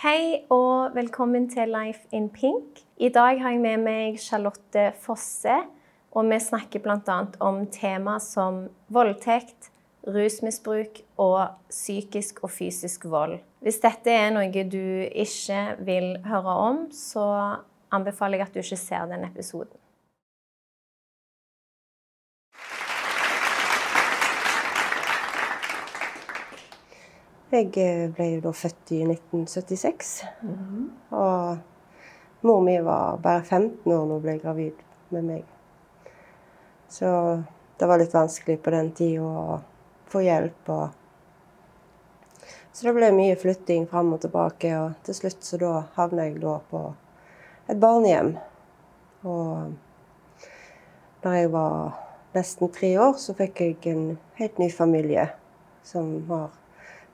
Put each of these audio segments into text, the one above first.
Hei og velkommen til Life in Pink. I dag har jeg med meg Charlotte Fosse, og vi snakker bl.a. om tema som voldtekt, rusmisbruk og psykisk og fysisk vold. Hvis dette er noe du ikke vil høre om, så anbefaler jeg at du ikke ser den episoden. Jeg ble jo da født i 1976. Og mor mi var bare 15 år da hun ble gravid med meg. Så det var litt vanskelig på den tida å få hjelp. Og så det ble mye flytting fram og tilbake, og til slutt så da havna jeg da på et barnehjem. Og da jeg var nesten tre år, så fikk jeg en helt ny familie som har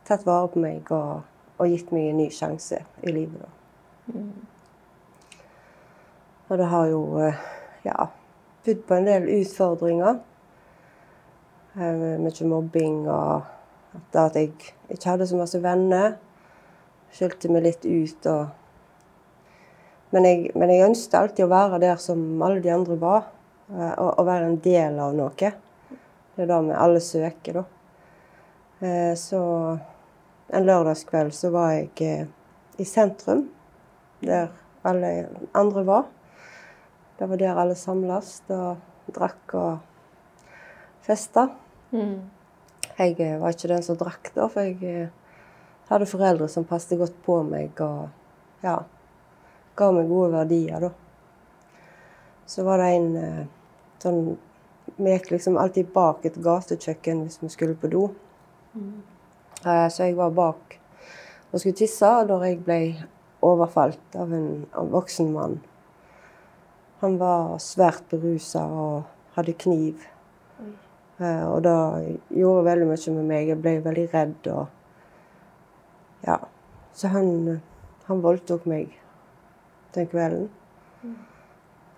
tatt vare på meg og, og gitt meg en ny sjanse i livet. Da. Og det har jo eh, ja, bydd på en del utfordringer. Eh, Mye mobbing og at at jeg ikke hadde så masse venner. Skilte meg litt ut og men jeg, men jeg ønsket alltid å være der som alle de andre var. eh, Og, og være en del av noe. Det er det vi alle søker, da. Så en lørdagskveld så var jeg eh, i sentrum, der alle andre var. Det var der alle samles og drakk og festa. Jeg eh, var ikke den som drakk da, for jeg eh, hadde foreldre som passet godt på meg og ja, ga meg gode verdier, da. Så var det en sånn Vi gikk liksom alltid bak et gatekjøkken hvis vi skulle på do. Eh, Så jeg var bak og skulle tisse da jeg ble overfalt av en av voksen mann. Han var svært berusa og hadde kniv. Eh, Og det gjorde veldig mye med meg. Jeg ble veldig redd og Ja. Så han, han voldtok meg den kvelden.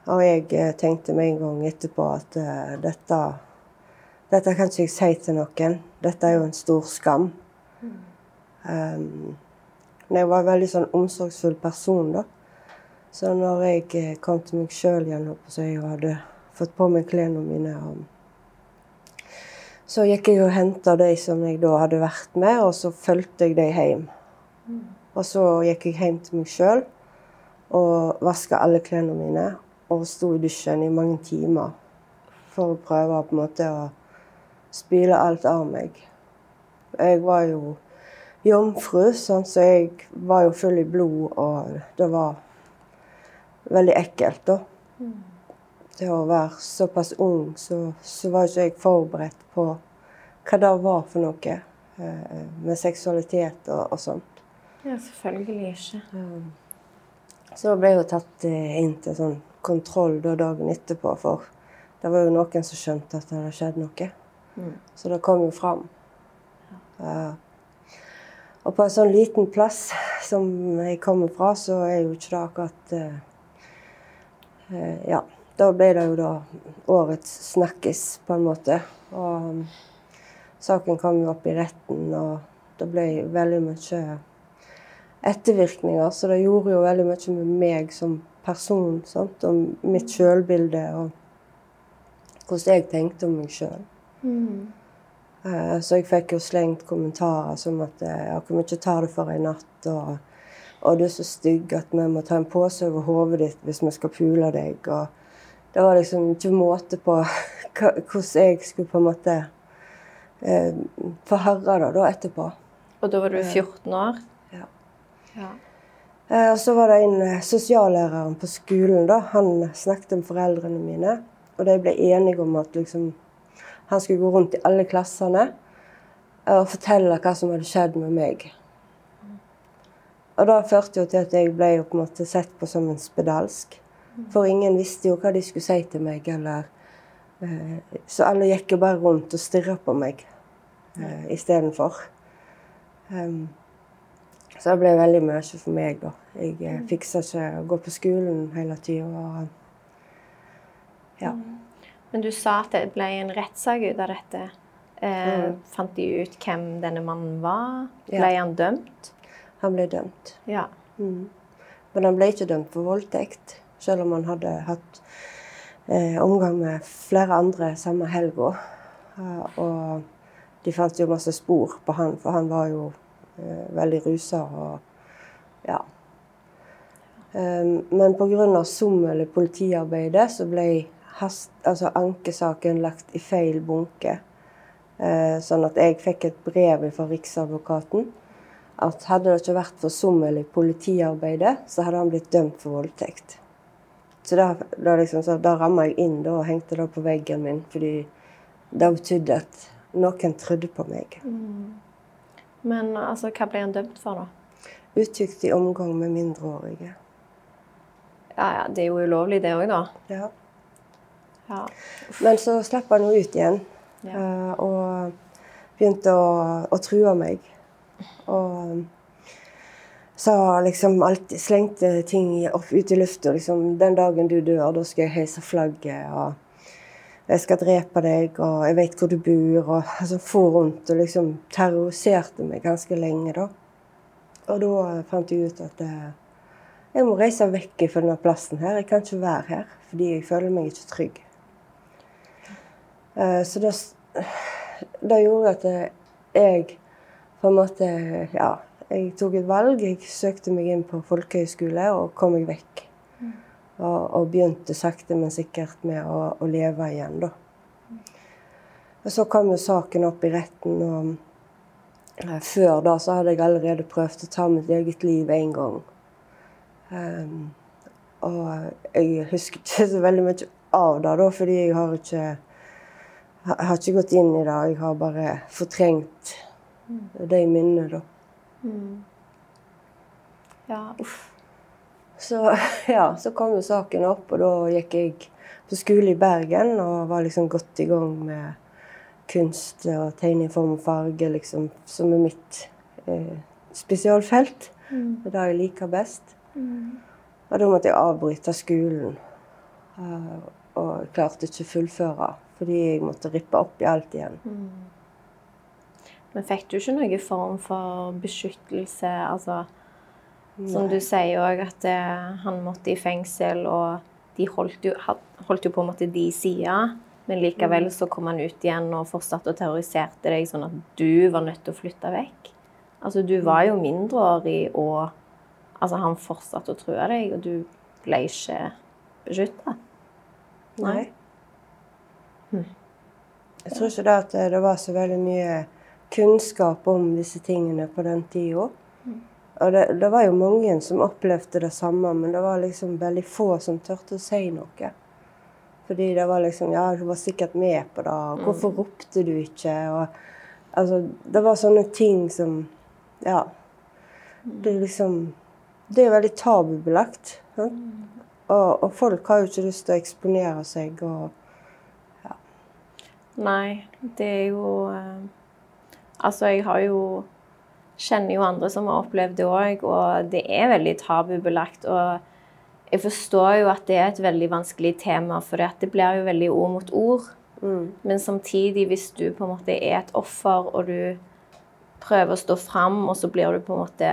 Og jeg eh, tenkte med en gang etterpå at uh, dette dette kan ikke jeg si til noen. Dette er jo en stor skam. Um, men jeg var en veldig sånn omsorgsfull person, da. Så når jeg eh, kom til meg sjøl igjen så jeg hadde fått på meg klærne mine og Så gikk jeg og henta de som jeg da hadde vært med, og så fulgte jeg dem hjem. Og så gikk jeg hjem til meg sjøl og vaska alle klærne mine. Og sto i dusjen i mange timer for å prøve på en måte å spyle alt av meg. Jeg var jo jomfru, sånn, så jeg var jo full i blod, og det var veldig ekkelt, da. Til å være såpass ung, så, så var ikke jeg forberedt på hva det var for noe eh, med seksualitet og, og sånt. Ja, selvfølgelig ikke. Så ble jeg jo tatt eh, inn til sånn kontroll da dagen etterpå, for det var jo noen som skjønte at det hadde skjedd noe. Så det kom jo fram. Eh, og på en sånn liten plass som jeg kommer fra, så er jo ikke det akkurat eh, eh, Ja, da ble det jo da årets snakkis, på en måte. Og um, saken kom jo opp i retten, og det ble veldig mye ettervirkninger. Så det gjorde jo veldig mye med meg som person, sant? og mitt sjølbilde, og hvordan jeg tenkte om meg sjøl. Eh, Så jeg fikk jo slengt kommentarer som at eh, ja, hvor mye tar det for en natt, og, og du er så stygg at vi må ta en pose over hodet ditt hvis vi skal pule deg. Og det var liksom ikke måte på hvordan jeg skulle på en måte eh, få høre det da etterpå. Og da var du 14 år? Ja. Ja. Eh, Og så var det en eh, sosiallæreren på skolen. da, Han snakket med foreldrene mine, og de ble enige om at liksom, han skulle gå rundt i alle klassene og fortelle hva som hadde skjedd med meg. Og det førte jo til at jeg ble jo på en måte sett på som en spedalsk. For ingen visste jo hva de skulle si til meg. eller... eh, Så alle gikk jo bare rundt og stirra på meg uh, istedenfor. Um, så det ble veldig mye for meg, da. Jeg eh, fiksa ikke å gå på skolen hele tida. Ja. Men du sa at det ble en rettssak ut av dette. Eh, Mm. Fant de ut hvem denne mannen var? Ja. Ble han dømt? Han ble dømt. Ja. Mm. Men han ble ikke dømt for voldtekt, selv om han hadde hatt eh, omgang med flere andre samme helga. Eh, og de fant jo masse spor på han, for han var jo eh, veldig rusa og ja. Um, men pga. sommel i politiarbeidet så ble hast, altså ankesaken lagt i feil bunke. Uh, sånn at jeg fikk et brev fra Riksadvokaten at hadde det ikke vært for sommel i politiarbeidet, så hadde han blitt dømt for voldtekt. Så da, da, liksom, da ramma jeg inn da, og hengte det på veggen min, fordi det betydde at noen trodde på meg. Mm. Men altså, hva ble han dømt for, da? Utyktig omgang med mindreårige. Ja, ja, det er jo ulovlig det òg, da. Ja. Ja. Men så slapp han jo ut igjen. Ja. eh, og begynte å, å true meg. Og sa liksom alltid Slengte ting opp ut i lufta. Liksom 'Den dagen du dør, da skal jeg heise flagget', og 'jeg skal drepe deg', og 'jeg vet hvor du bor', og altså for rundt og liksom terroriserte meg ganske lenge, da. Og da fant jeg ut at eh, jeg må reise vekk fra denne plassen her. Jeg kan ikke være her, fordi jeg føler meg ikke trygg. Eh, så det, det gjorde at jeg på en måte Ja, jeg tok et valg. Jeg søkte meg inn på folkehøyskole og kom meg vekk. Og, og begynte sakte, men sikkert med å, å, leve igjen, da. Og så kom jo saken opp i retten, og eh, før da så hadde jeg allerede prøvd å ta mitt eget liv en gang. Um, og jeg husker ikke så veldig mye av det, da, fordi jeg har ikke, jeg har ikke gått inn i det. Jeg har bare fortrengt de minnene, da. Mm. Ja, uff. Så, ja, så kom jo saken opp, og da gikk jeg på skole i Bergen og var liksom godt i gang med kunst og tegning, form og farge, liksom, som er mitt eh, spesialfelt. Mm. Det er det jeg liker best. Mm. Og da måtte jeg avbryte skolen. Uh, og klarte ikke å fullføre fordi jeg måtte rippe opp i alt igjen. Mm. Men fikk du ikke noen form for beskyttelse? Altså, som du sier òg, at det, han måtte i fengsel, og de holdt jo, holdt jo på en måte de sida. Men likevel Mm. så kom han ut igjen og fortsatte å terroriserte deg, sånn at du var nødt til å flytte vekk. Altså, du var jo mindreårig, og altså, han fortsatte å true deg, og du ble ikke beskytta. Nei. Hm. Jeg tror ikke det at det var så veldig mye kunnskap om disse tingene på den tida. Mm. Og det, det var jo mange som opplevde det samme, men det var liksom veldig få som turte å si noe. Fordi det var liksom Ja, du var sikkert med på det. og Hvorfor ropte du ikke? Og, altså, det var sånne ting som Ja. Det er liksom Det er veldig tabubelagt. Ja? Og, og folk har jo ikke lyst til å eksponere seg og Nei, det er jo eh, Altså, jeg har jo Kjenner jo andre som har opplevd det òg, og det er veldig tabubelagt. Og jeg forstår jo at det er et veldig vanskelig tema, for det blir jo veldig ord mot ord. mm. Men samtidig, hvis du på en måte er et offer, og du prøver å stå fram, og så blir du på en måte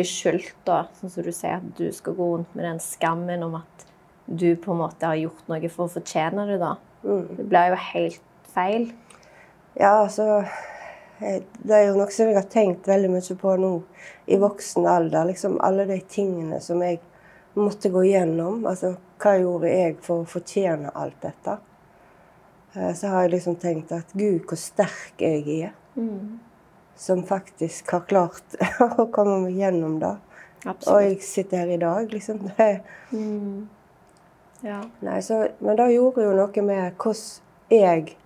beskyldt, da, sånn som du sier, at du skal gå rundt med den skammen om at du på en måte har gjort noe for å fortjene det, da. Mm. Det blir jo helt feil. Ja, altså Det er jo noe som jeg har tenkt veldig mye på nå i voksen alder. Liksom alle de tingene som jeg måtte gå gjennom. Altså, hva gjorde jeg for å fortjene alt dette? Eh, Så har jeg liksom tenkt at gud, hvor sterk jeg er. Mm. Som faktisk har klart å komme meg gjennom det. Og jeg sitter her i dag, liksom. Det, Mm. Ja. Nei, så, men det gjorde jo noe med hvordan jeg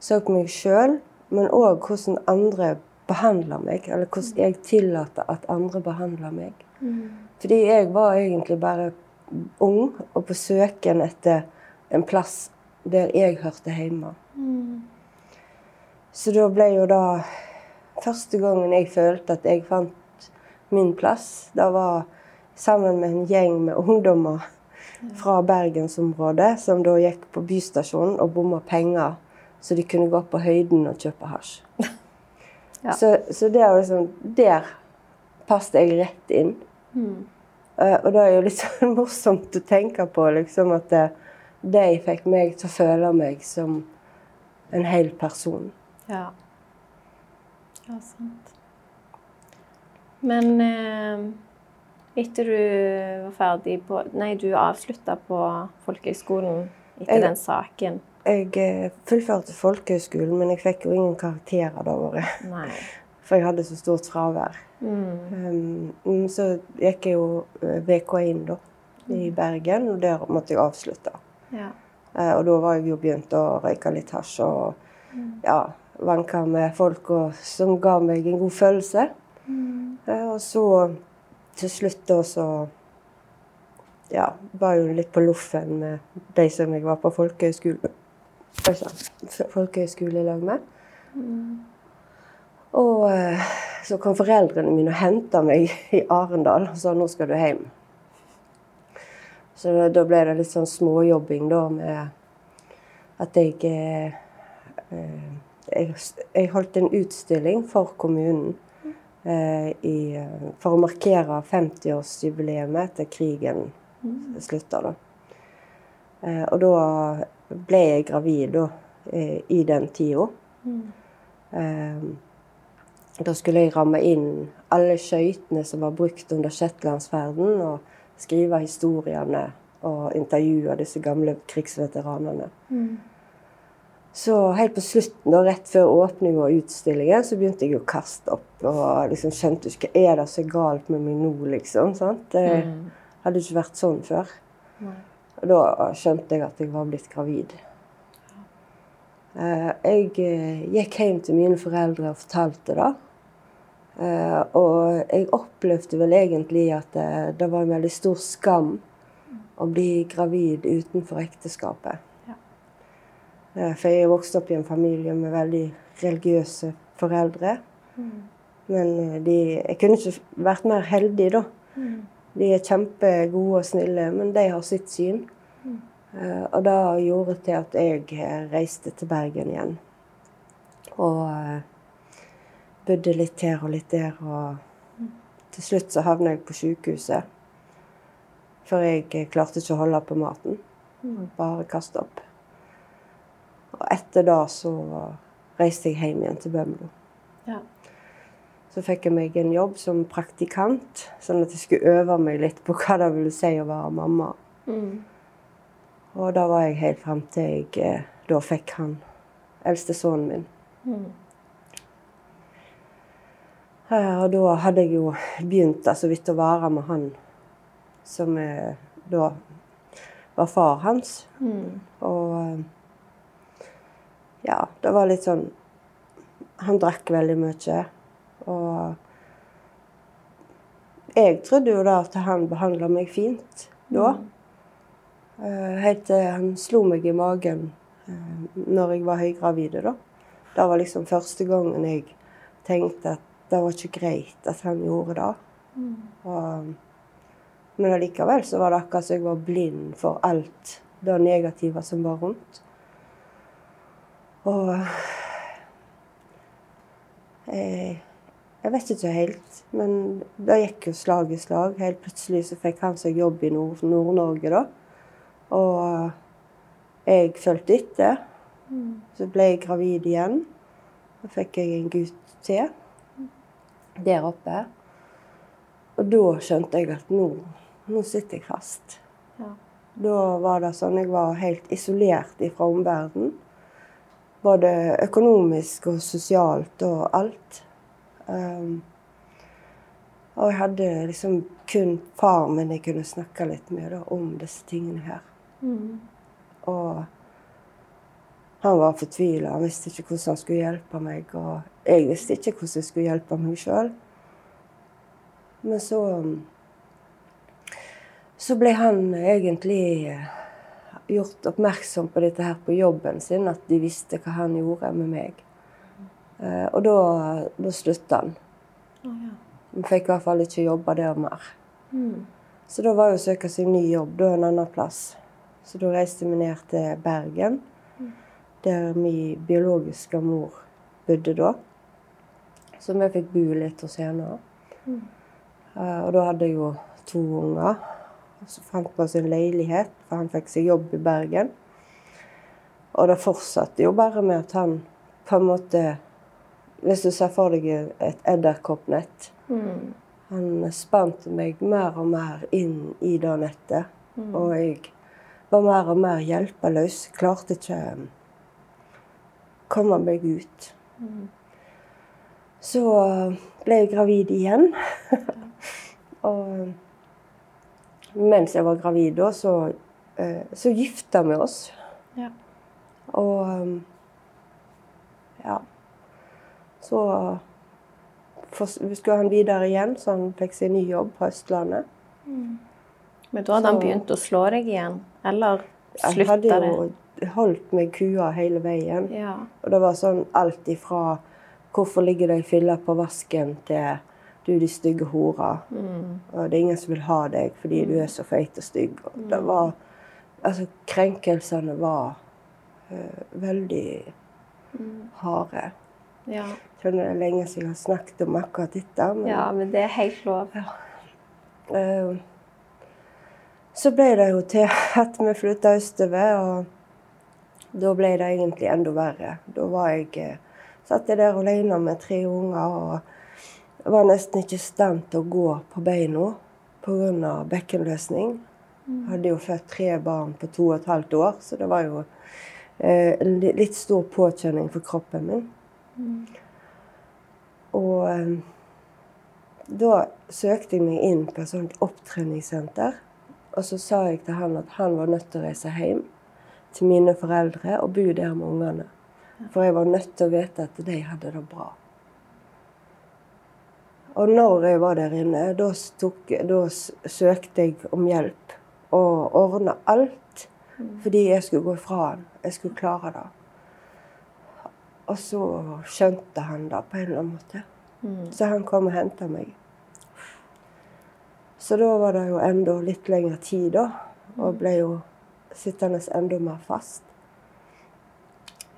så på meg sjøl, men òg hvordan andre behandler meg. Eller hvordan jeg tillater at andre behandler meg. Mm. Fordi jeg var egentlig bare ung og på søken etter en plass der jeg hørte hjemme. Mm. Så da ble jo da første gangen jeg følte at jeg fant min plass. da var sammen med en gjeng med ungdommer fra bergensområdet som da gikk på bystasjonen og bomma penger, så de kunne gå på høyden og kjøpe hasj. Ja. Så, så det er liksom Der passet jeg rett inn. Eh, og det er jo litt sånn morsomt å tenke på liksom at det, de fikk meg til å føle meg som en hel person. Ja. Ja, sant. Men eh, etter du var ferdig på Nei, du avslutta på folkehøgskolen etter Jeg- den saken. Jeg eh, fullførte folkehøyskolen, men jeg fikk jo ingen karakterer det året. Nei. For jeg hadde så stort fravær. Mm. Um, så gikk jeg jo eh, VK1 da, i Bergen, og der måtte jeg avslutte. Ja. Uh, og da var jeg jo begynt å røyke litt hasj og ja, vanke med folk og, som ga meg en god følelse. Eh, og så til slutt da så ja, var jeg jo litt på loffen med de som jeg var på folkehøyskole Oi sann. Folkehøyskole i lag med. Og eh, så kom foreldrene mine og henta meg i Arendal og sa nå skal du hjem. Så da- da ble det litt sånn småjobbing da med at jeg eh, eh, jeg, jeg holdt en utstilling for kommunen eh, i, eh, for å markere 50-årsjubileet etter krigen slutta. Da. Eh, og da ble jeg gravid da, eh, i den tida. Mm. da skulle jeg ramme inn alle skøytene som var brukt under Shetlandsferden, og skrive historiene og intervjue disse gamle krigsveteranene. Så helt på slutten, da, rett før åpning og utstillingen, så begynte jeg å kaste opp. Og liksom skjønte ikke hva er det er galt med meg nå, liksom. sant? Det hadde ikke vært sånn før. Og da skjønte jeg at jeg var blitt gravid. Eh, Jeg eh, gikk hjem til mine foreldre og fortalte det. Eh, Og jeg opplevde vel egentlig at det var en veldig stor skam å bli gravid utenfor ekteskapet. For jeg vokste opp i en familie med veldig religiøse foreldre. Men eh, de, jeg kunne ikke vært mer heldig, da. De er kjempegode og snille, men de har sitt syn. Mm. Og det gjorde til at jeg eh, reiste til Bergen igjen. Og eh, bodde litt her og litt der. Og til slutt så havna jeg på sykehuset. For jeg eh, klarte ikke å holde på maten. Bare kaste opp. Og etter det så reiste jeg hjem igjen til Bømlo. Så fikk jeg meg en jobb som praktikant, sånn at jeg skulle øve meg litt på hva det ville si å være mamma. Og da var jeg helt frem til jeg eh, da fikk han eldste sønnen min. Eh, Og da hadde jeg jo begynt så altså, vidt å være med han som eh, da var far hans. Og eh, ja, det var litt sånn Han drakk veldig mye. Og jeg trodde jo da at han behandla meg fint da. Eh, Helt til han slo meg i magen eh, når jeg var høygravid. da. Det var liksom første gangen jeg tenkte at det var ikke greit at han gjorde det. Og, men allikevel så var det akkurat som jeg var blind for alt det negative som var rundt. Og jeg, jeg vet ikke helt, men det gikk jo slag i slag. Helt plutselig så fikk han seg jobb i Nord- Nord-Norge, da. Og jeg fulgte etter. Så ble jeg gravid igjen. Da fikk jeg en gutt til der oppe. Og da skjønte jeg at nå, nå sitter jeg fast. Ja. Da var det sånn jeg var helt isolert fra omverdenen. Både økonomisk og sosialt og alt. Um, og jeg hadde liksom kun far min jeg kunne snakke litt med da, om disse tingene her. Og han var fortvila. Han visste ikke hvordan han skulle hjelpe meg. Og jeg visste ikke hvordan jeg skulle hjelpe meg sjøl. Men så Så ble han egentlig eh, gjort oppmerksom på dette her på jobben sin, at de visste hva han gjorde med meg. Eh, og da, da slutta han. Han fikk i hvert fall ikke jobbe der mer. Så da var jo å søke seg ny jobb da en annen plass. Så da reiste vi ned til Bergen, der min biologiske mor bodde da. Så vi fikk bo litt hos henne. Eh, og da hadde jeg jo to unger. Så fant vi oss en leilighet, for han fikk seg jobb i Bergen. Og det fortsatte jo bare med at han på en måte Hvis du ser for deg et edderkoppnett Mm. Han spante meg mer og mer inn i det nettet. Mm. Og jeg var mer og mer hjelpeløs. Klarte ikke å komme meg ut. Mm. Så ble jeg gravid igjen. og mens jeg var gravid da, så, eh, så gifta vi oss. Ja. Og ja. Så skulle han videre igjen, så han fikk seg ny jobb på Østlandet. Men da hadde han begynt å slå deg igjen? Eller Jeg hadde jo holdt meg kua hele veien. Ja. Og det var sånn alt ifra 'Hvorfor ligger det ei fille på vasken?' til 'Du, de stygge hora'. Mm. Og det er ingen som vil ha deg fordi du er så feit og stygg. Og det var Altså, krenkelsene var uh, veldig harde. Ja. Skjønner det er lenge siden jeg har snakket om akkurat dette. Men ja, men det er helt lov. eh, så ble det jo til at vi flytta østover, og da ble det egentlig enda verre. Da var jeg eh, satt jeg der alene med tre unger og var nesten ikke i stand til å gå på beina pga. bekkenløsning. Jeg hadde jo født tre barn på to og et halvt år, så det var jo eh, en litt stor påkjenning for kroppen min. Og eh, da søkte jeg meg inn på et sånt opptreningssenter. Og så sa jeg til han at han var nødt til å reise hjem til mine foreldre og bo der med ungene. For jeg var nødt til å vite at de hadde det bra. Og når jeg var der inne, da, tok, da søkte jeg om hjelp. Og ordna alt fordi jeg skulle gå fra han. Jeg skulle klare det. Og så skjønte han det på en eller annen måte. Mm. Så han kom og henta meg. Så da var det jo enda litt lengre tid, da. Og ble jo sittende enda mer fast.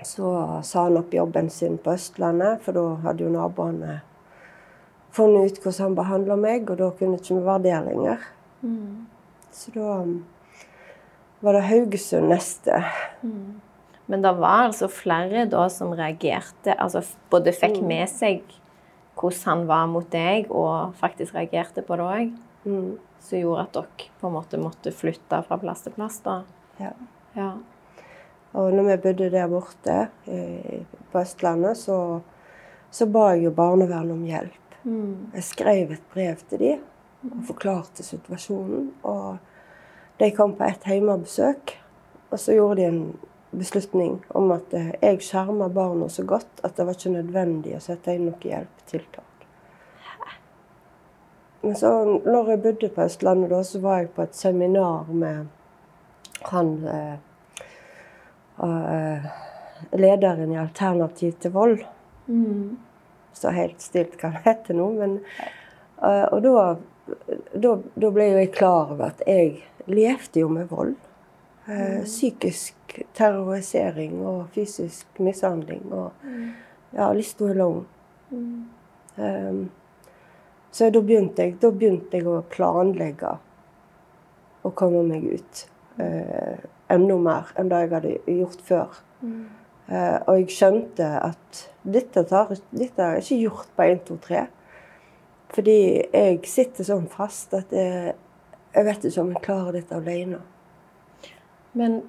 Så sa han opp jobben sin på Østlandet, for da hadde jo naboene funnet ut hvordan han behandla meg, og da kunne ikke vi være der lenger. Mm. Så da um, var det Haugesund neste. Men det var altså flere da som reagerte, altså både fikk Mm. med seg hvordan han var mot deg, og faktisk reagerte på det òg, Mm. som gjorde at dere på en måte måtte flytte fra plass til plass, da. Ja. Ja. Og når vi bodde der borte eh, på Østlandet, så, så ba jeg jo barnevernet om hjelp. Mm. Jeg skrev et brev til dem og forklarte situasjonen. Og de kom på et hjemmebesøk, og så gjorde de en beslutning om at eh, jeg skjerma barna så godt at det var ikke nødvendig å sette inn noe hjelpetiltak. Men så når jeg bodde på Østlandet, da, så var jeg på et seminar med han eh, eh, lederen i Alternativ til vold Mm. Så helt stilt hva det heter nå. Men, eh, og da, da, da ble jeg klar over at jeg levde jo med vold. Eh, psykisk terrorisering og fysisk mishandling. Og ja, lista er lang. Um, så da begynte, jeg, da begynte jeg å planlegge å komme meg ut. Uh, enda mer enn det jeg hadde gjort før. Eh, og jeg skjønte at dette, tar, dette er ikke gjort på 1, 2, 3. Fordi jeg sitter sånn fast at jeg, jeg vet ikke om jeg klarer dette alene. Men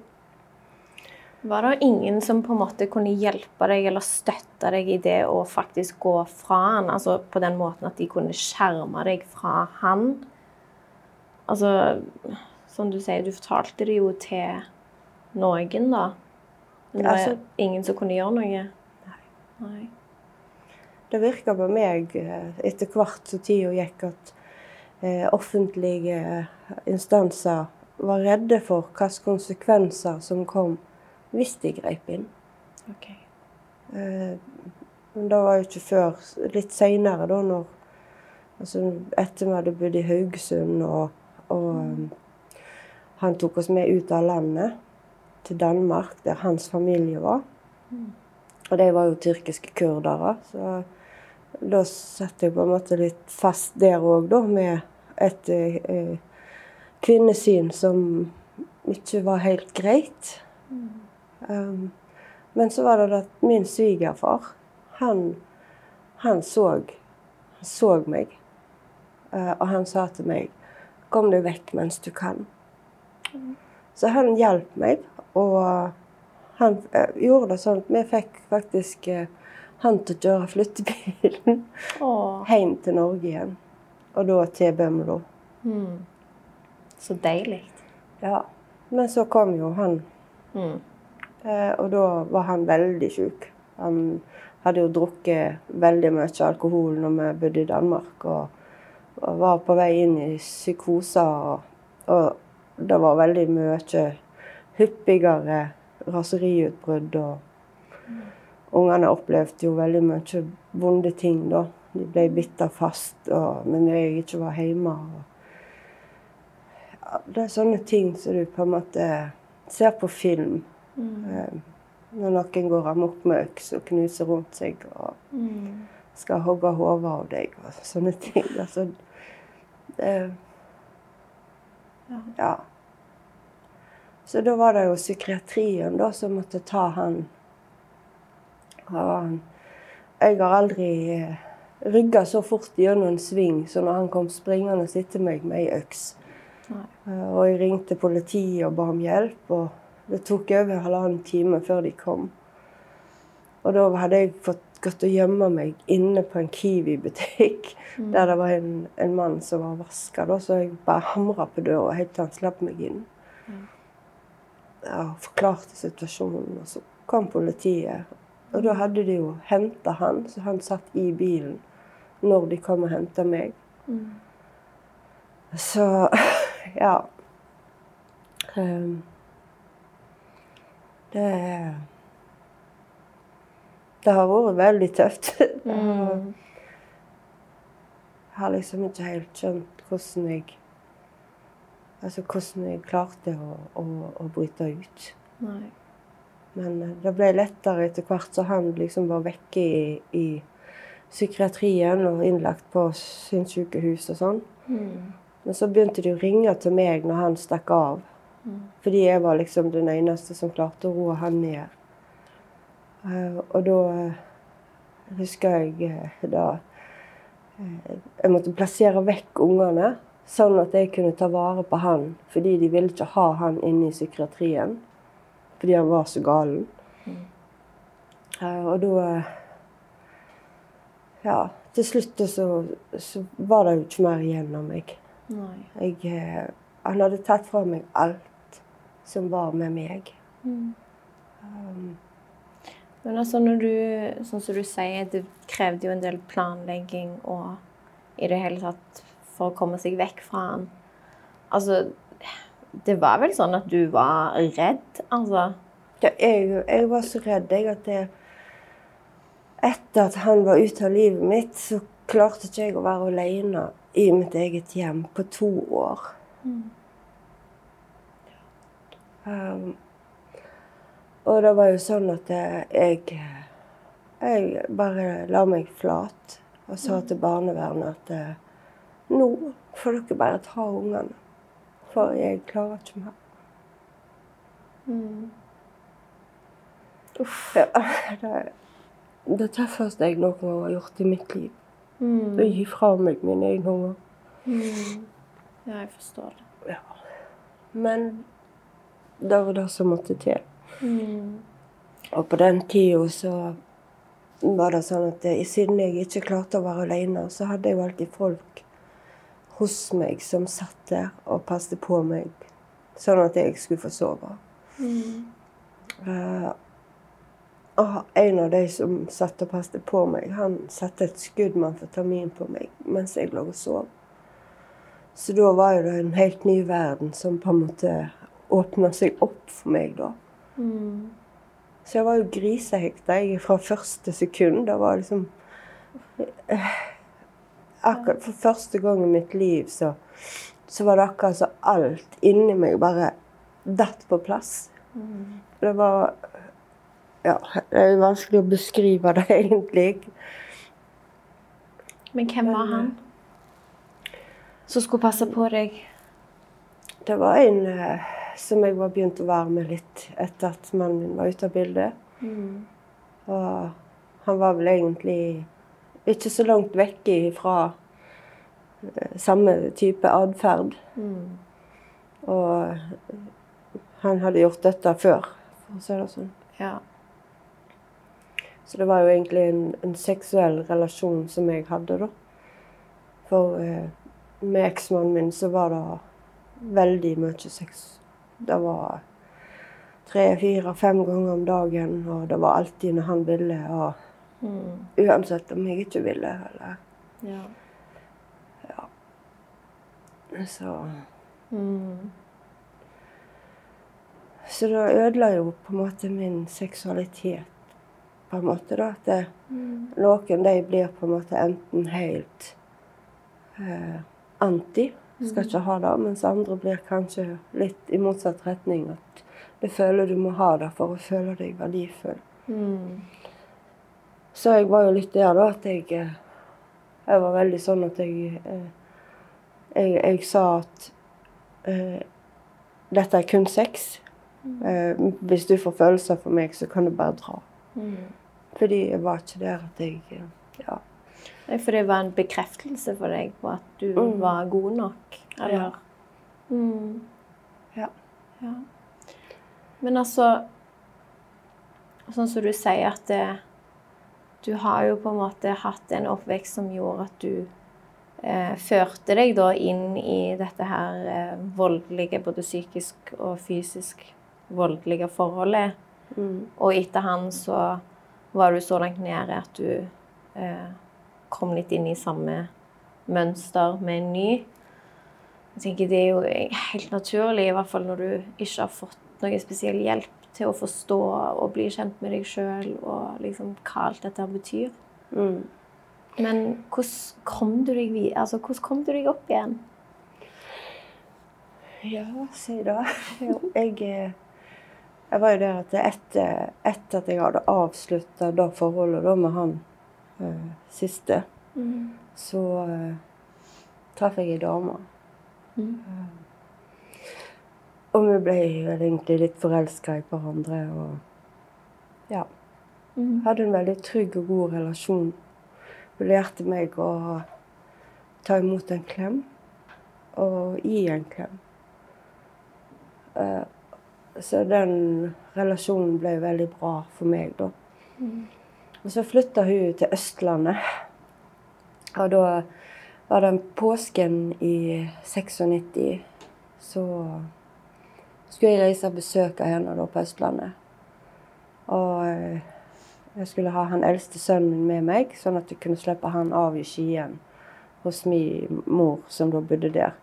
var det ingen som på en måte kunne hjelpe deg eller støtte deg i det å faktisk gå fra han? Altså på den måten at de kunne skjerme deg fra han? Altså, som du sier, du fortalte det jo til noen, da. Men det var Altså- ingen som kunne gjøre noe? Nei. Det virka på meg eh, etter hvert som tida gikk, at eh, offentlige instanser var redde for hvilke konsekvenser som kom hvis de grep inn. Ok. Eh, Men det var jo ikke før litt seinere, da, når altså, Etter vi hadde bodd i Haugesund, og, og mm. han tok oss med ut av landet, til Danmark, der hans familie var. Og de var jo tyrkiske kurdere. Så da satt jeg på en måte litt fast der òg, da, med et eh, kvinnesyn som ikke var helt greit. Um, men så var det at min svigerfar, han, han, så, han så meg. Uh, og han sa til meg Kom deg vekk mens du kan. Så han hjalp meg, og han uh, gjorde det sånn at vi fikk faktisk uh, han til å kjøre flyttebilen Åh. hjem til Norge igjen. Og da til Bømlo. Mm. Så deilig. Ja. Men så kom jo han, Mm. Eh, og da var han veldig sjuk. Han hadde jo drukket veldig mye alkohol når vi bodde i Danmark, og, var på vei inn i psykoser. Og, og det var veldig mye hyppigere raseriutbrudd. Og ungene opplevde jo veldig mye vonde ting, da. De ble bitt fast, og, men jeg ikke var hjemme. Og, det er sånne ting som du på en måte ser på film. Eh, Når noen går amok med øks og knuser rundt seg og Mm. skal hogge hodet av deg og sånne ting. Altså, det, ja. Så da var det jo psykiatrien da som måtte ta han. Og jeg har aldri eh, rygga så fort gjennom en sving som når han kom springende etter meg med ei øks. Nei. Eh, Og jeg ringte politiet og ba om hjelp. og Det tok over halvannen time før de kom. Og da hadde jeg fått gått og gjemme meg inne på en Kiwi-butikk. Der det var en, en mann som var vaska, så jeg bare hamra på døra helt til han slapp meg inn. Ja, og forklarte situasjonen, og så kom politiet. Og da hadde de jo henta han, så han satt i bilen når de kom og henta meg. Mm. Så ja. Ehm, det Det har vært veldig tøft. Mm. Jeg har liksom ikke helt skjønt hvordan jeg Altså hvordan jeg klarte å, å, å bryte ut. Nei. Men eh, det ble lettere etter hvert så han liksom var vekke i, i psykiatrien og innlagt på sinnssykehus og sånn. Mm. Men så begynte de å ringe til meg når han stakk av. Mm. Fordi jeg var liksom den eneste som klarte å roe han ned. Eh, og da eh, husker jeg eh, da Jeg måtte plassere vekk ungene, sånn at jeg kunne ta vare på han. Fordi de ville ikke ha han inne i psykiatrien. Fordi han var så galen. Eh, og da Ja, til slutt så, så var det jo ikke mer igjen av meg. Jeg, han hadde tatt fra meg alt som var med meg. Mm. Um, Men altså når du, sånn som du sier, det krevde jo en del planlegging og i det hele tatt for å komme seg vekk fra han. Altså, det var vel sånn at du var redd, altså? ja, jeg, jeg var så redd jeg, at det, etter at han var ute av livet mitt, så klarte ikke jeg å være alene i mitt eget hjem på to år. Um, og det var jo sånn at jeg, jeg bare la meg flat og sa til barnevernet at eh, nå får dere bare ta ungene, for jeg klarer ikke mer. Uff. Ja, det, det tøffeste jeg noen gang har gjort i mitt liv. Å gi fra meg mine egne unger. Mm. Ja, jeg forstår det. Ja. Men det var det som måtte til. Mm. Og på den tida så var det sånn at jeg, siden jeg ikke klarte å være alene, så hadde jeg jo alltid folk hos meg som satt der og passet på meg, sånn at jeg skulle få sove. Eh, og en av de som satt og passet på meg, han satte et skudd med amfetamin på meg mens jeg lå og sov. Så da var jo det en helt ny verden som på en måte åpna seg opp for meg da. Mm. Så jeg var jo grisehekta jeg fra første sekund. Det var liksom eh, Akkurat for første gang i mitt liv så, så var det akkurat så alt inni meg bare datt på plass. Det var Ja, det er vanskelig å beskrive det, egentlig. Men hvem var han? Som skulle passe på deg? Det var en eh, som jeg var begynt å være med litt etter at mannen min var ute av bildet. Og han var vel egentlig ikke så langt vekk fra eh, samme type atferd. Og han hadde gjort dette før, for å si det sånn. Ja. Så det var jo egentlig en, en seksuell relasjon som jeg hadde, da. For eh, med eksmannen min så var det veldig mye sex. Det var tre, fire, fem ganger om dagen, og det var alltid når han ville. Og Mm. uansett om jeg ikke ville, eller ja. Så Mm. Så det ødela jo på en måte min seksualitet. På en måte da, at det, Noen de blir på en måte enten helt eh, anti, skal ikke ha det, mens andre blir kanskje litt i motsatt retning. At du føler du må ha det for å føle deg verdifull. Mm. Så jeg var jo litt der da, at jeg, eh, jeg var veldig sånn at jeg eh, Jeg, jeg sa at uh, dette er kun sex. Uh, hvis du får følelser for meg, så kan du bare dra. Mm. Fordi jeg var ikke der at jeg Ja. For det var en bekreftelse for deg på at du Mm. var god nok? Eller? Mm. Ja. ja. Men altså Sånn som du sier at det, du har jo på en måte hatt en oppvekst som gjorde at du eh, førte deg da inn i dette her eh, voldelige, både psykisk og fysisk voldelige forholdet. Mm. Og etter han så var du så langt nede at du eh, kom litt inn i samme mønster med en ny. Jeg tenker Det er jo helt naturlig, i hvert fall når du ikke har fått noe spesiell hjelp til å forstå og bli kjent med deg sjøl og liksom hva alt dette betyr. Mm. Men hvordan kom du deg, altså, hvordan kom du deg opp igjen? Ja, si det. Jeg, eh, jeg var jo der at etter, etter at jeg hadde avslutta det forholdet da med han eh, siste, så uh, traff jeg ei dame. Mm. Og vi ble vel egentlig litt forelska i hverandre. Og ja. Mm. Hadde en veldig trygg og god relasjon. Hun lærte meg å ta imot en klem og gi en klem. Uh, Så den relasjonen ble veldig bra for meg, da. Og så flytta hun til Østlandet. Og da var det påsken i 96. Så skulle jeg reise og besøke henne da på Østlandet. Og eh, jeg skulle ha han eldste sønnen min med meg, sånn at jeg kunne slippe han av i Skien hos min mor, som da bodde der.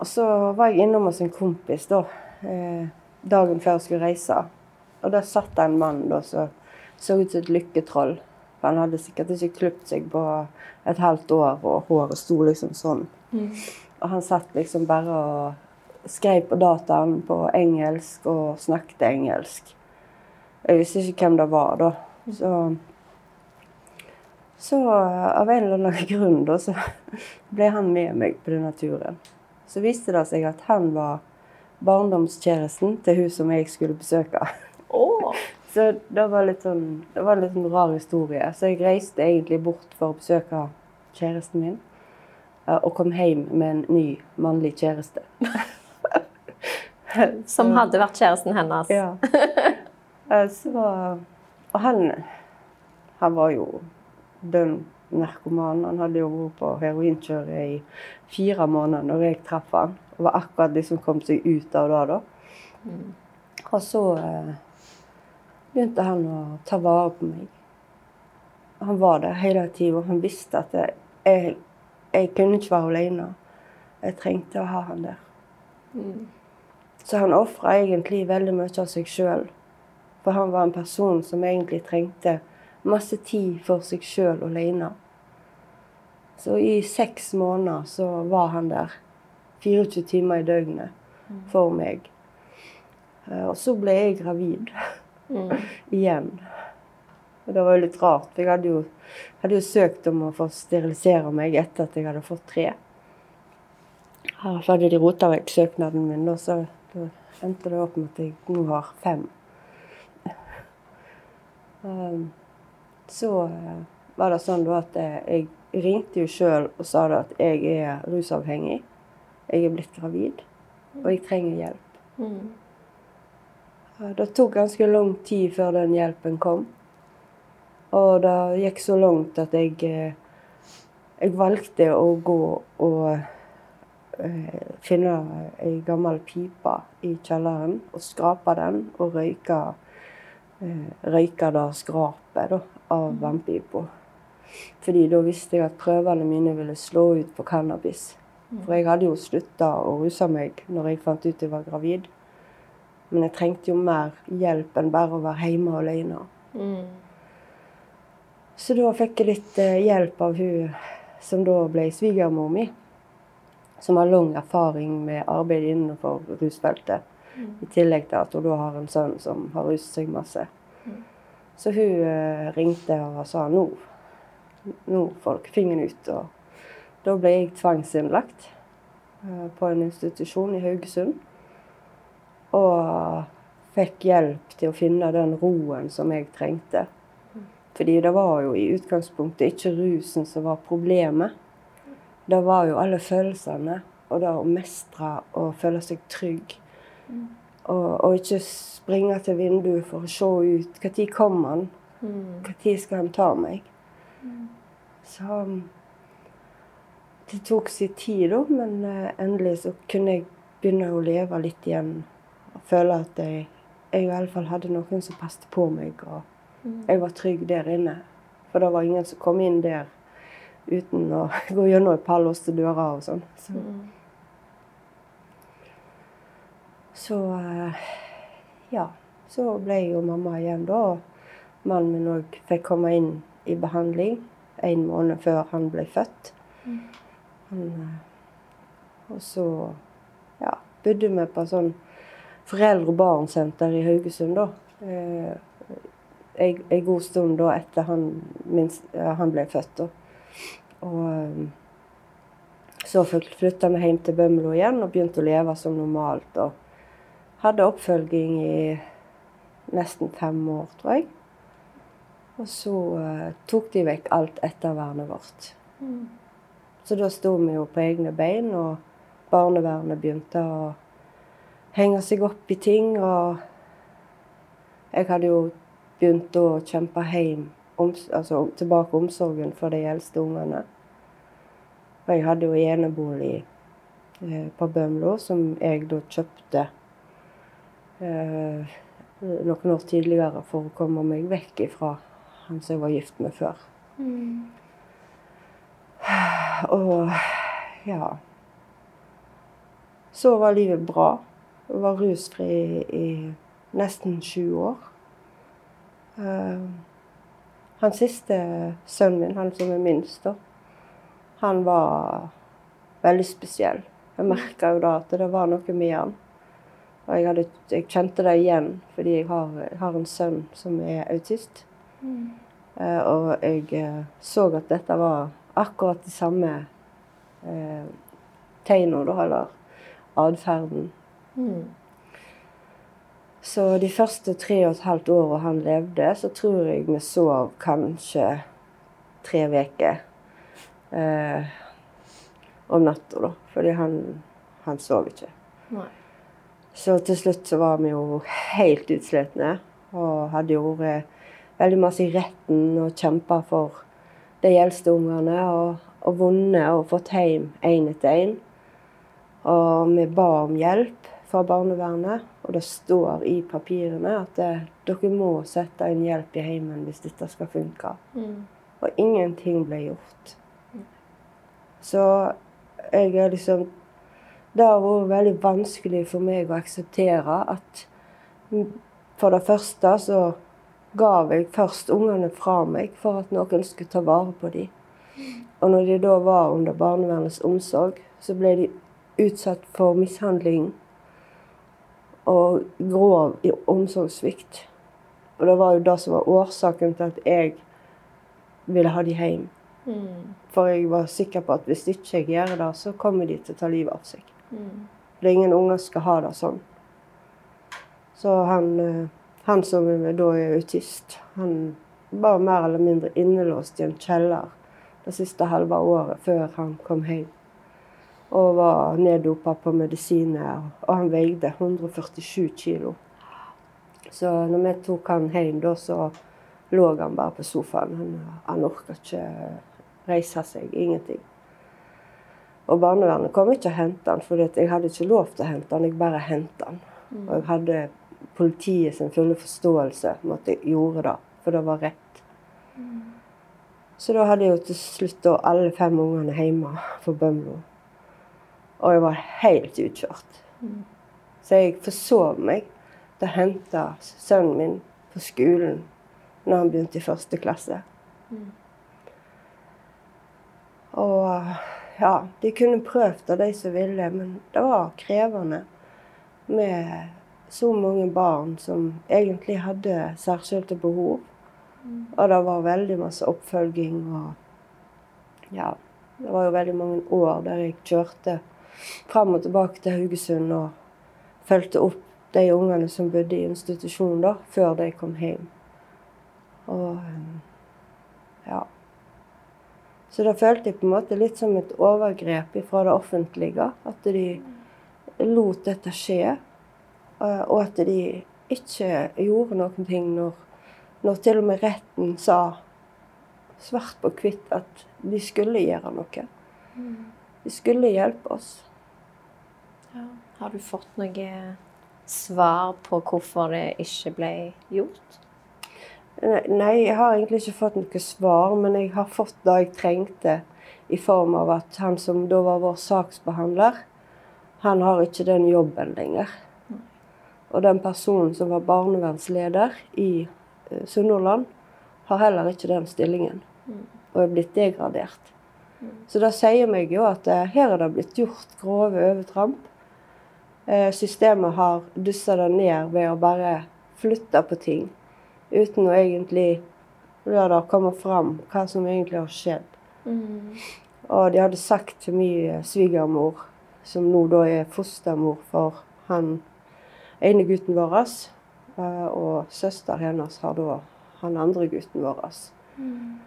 Og så var jeg innom hos en kompis da, eh, dagen før jeg skulle reise. Og der satt det en mann da som så ut som et lykketroll. For han hadde sikkert ikke klipt seg på et halvt år, og håret sto liksom sånn. Og han satt liksom bare og skrev på dataen på engelsk og snakket engelsk. Jeg visste ikke hvem det var da. Så, så av en eller annen grunn da, så ble han med meg på denne turen. Så viste det seg at han var barndomskjæresten til hun som jeg skulle besøke. Åh. Så det var litt sånn, det var en litt sånn rar historie. Så jeg reiste egentlig bort for å besøke kjæresten min. eh, Og kom hjem med en ny mannlig kjæreste. Som hadde vært kjæresten hennes. Ja. Eh, Så, og han, han var jo dønn narkoman. Han hadde jo vært på heroinkjøret i fire måneder når jeg traff han. Og var akkurat de som kom seg ut av det da. Og så eh, begynte han å ta vare på meg. Han var der hele tida, og han visste at jeg, jeg, kunne ikke være alene. Jeg trengte å ha han der. Så han ofra egentlig veldig mye av seg sjøl. For han var en person som egentlig trengte masse tid for seg sjøl alene. Så i seks måneder så var han der. 24 timer i døgnet for meg. Eh, Og så ble jeg gravid igjen. Og det var jo litt rart, jeg hadde jo, hadde jo søkt om å få sterilisere meg etter at jeg hadde fått tre. Her hadde de rota vekk søknaden min, og så da endte det opp med at jeg nå har fem. Um, så uh, var det sånn at jeg ringte jo sjøl og sa at jeg er rusavhengig. Jeg er blitt gravid, og jeg trenger hjelp. Mm. Det tok ganske lang tid før den hjelpen kom. Og det gikk så langt at jeg, eh, jeg valgte å gå og eh, finne ei gammel pipe i kjelleren og skrape den og røyke, eh, røyke det skrapet da, av mm. vannpipa. Fordi da visste jeg at prøvene mine ville slå ut på cannabis. Mm. For jeg hadde jo slutta å ruse meg når jeg fant ut jeg var gravid. Men jeg trengte jo mer hjelp enn bare å være hjemme alene. Mm. Så da fikk jeg litt eh, hjelp av hun som da ble svigermor mi. Som har lang erfaring med arbeid innenfor rusfeltet. Mm. I tillegg til at hun da har en sønn som har ruset seg masse. Mm. Så hun eh, ringte og sa nå nå folk fingeren ut. Og da ble jeg tvangsinnlagt eh, på en institusjon i Haugesund. Og fikk hjelp til å finne den roen som jeg trengte. Fordi det var jo i utgangspunktet ikke rusen som var problemet. Det var jo alle følelsene. Og det å mestre og føle seg trygg. Og, og ikke springe til vinduet for å se ut. Når kommer han? Når skal han ta meg? Så um, det tok sin tid, da, men uh, endelig så kunne jeg begynne å leve litt igjen. Føle at jeg, jeg i alle fall hadde noen som passet på meg, og mm. jeg var trygg der inne. For det var ingen som kom inn der uten å gå gjennom et par låste dører og sånn. Så, mm. så uh, ja. Så ble jeg jo mamma igjen da. Og mannen min òg fikk komme inn i behandling en måned før han ble født. Mm. Han, eh, og så ja, bodde vi på sånn foreldre- og barnsenter i Haugesund, da. Eh, en god stund da etter han, minst, han ble født. da. Og eh, så flytta vi hjem til Bømlo igjen og begynte å leve som normalt. Og hadde oppfølging i nesten fem år, tror jeg. Og så uh, tok de vekk alt ettervernet vårt. Mm. Så da sto vi jo på egne bein, og barnevernet begynte å henge seg opp i ting. Og jeg hadde jo begynt å kjempe hjem, om, altså tilbake omsorgen for de eldste ungene. Og jeg hadde jo enebolig eh, på Bømlo, som jeg da kjøpte eh, noen år tidligere for å komme meg vekk ifra han som jeg var gift med før. Mm. Og ja Så var livet bra. Var rusfri i, nesten sju år. Uh, han siste sønnen min, han som er minst, da, han var veldig spesiell. Jeg merka jo da at det var noe med han. Og jeg, hadde, jeg kjente det igjen fordi jeg har, har en sønn som er autist. Mm. Uh, og jeg uh, så at dette var akkurat de samme tegnene, da, eller atferden. Mm. Så de første tre og et halvt åra han levde, så tror jeg vi sov kanskje tre uker eh, om natta, da. Fordi han, han sov ikke. Nei. Så til slutt så var vi jo helt utslitne og hadde jo vært veldig masse i retten og kjempa for de eldste ungene. Og, og vunnet og fått hjem én etter én. Og vi ba om hjelp fra barnevernet, og det står i papirene at det, dere må sette inn hjelp i heimen hvis dette skal funke. Mm. Og ingenting ble gjort. Mm. Så jeg er liksom Det har vært veldig vanskelig for meg å akseptere at for det første så gav jeg først ungene fra meg for at noen skulle ta vare på dem. Og når de da var under barnevernets omsorg, så ble de utsatt for mishandling og grov i omsorgssvikt. Og det var jo det som var årsaken til at jeg ville ha de hjem. Mm. For jeg var sikker på at hvis ikke jeg gjør det, så kommer de til å ta livet av seg. Mm. Det er ingen unger skal ha det sånn. Så han, eh, han som da er autist, han var mer eller mindre innelåst i en kjeller det siste halve året før han kom hjem. Og var neddopa på medisiner. Og han veide 147 kilo. Så når vi tok han hjem, da så lå han bare på sofaen. Han, han orka ikke reise seg. Ingenting. Og barnevernet kom ikke og hentet han, for jeg hadde ikke lov til å hente han, jeg bare hentet han. Og jeg hadde politiet sin fulle forståelse med at jeg gjorde det, for det var rett. Så da hadde jeg jo til slutt alle fem ungene hjemme på Bømlo. Og jeg var helt utkjørt. Så jeg forsov meg til å hente sønnen min på skolen når han begynte i første klasse. Og ja, de kunne prøvd det, de som ville, men det var krevende med så mange barn som egentlig hadde særskilte behov. Og det var veldig masse oppfølging og Ja, det var jo veldig mange år der jeg kjørte fram og tilbake til Haugesund og fulgte opp de ungene som bodde i institusjon da, før de kom hjem. Og um, ja. Så da følte jeg på en måte litt som et overgrep fra det offentlige. At de lot dette skje. eh, Og at de ikke gjorde noen ting når, når til og med retten sa svart på hvitt at de skulle gjøre noe. De skulle hjelpe oss. Ja. Har du fått noe svar på hvorfor det ikke ble gjort? Nei, Nei, jeg har egentlig ikke fått noe svar, men jeg har fått det jeg trengte i form av at han som da var vår saksbehandler, han har ikke den jobben lenger. Og den personen som var barnevernsleder i eh, Sunnhordland, har heller ikke den stillingen. Og er blitt degradert. Så det sier meg jo at eh, her er det blitt gjort grove overtramp. Eh, systemet har dussa det ned ved å bare flytte på ting. Uten å egentlig la det komme fram hva som egentlig har skjedd. Og de hadde sagt til min eh, svigermor, som nå da er fostermor for han ene gutten vår, eh, og søster hennes har da han andre gutten vår. Mm.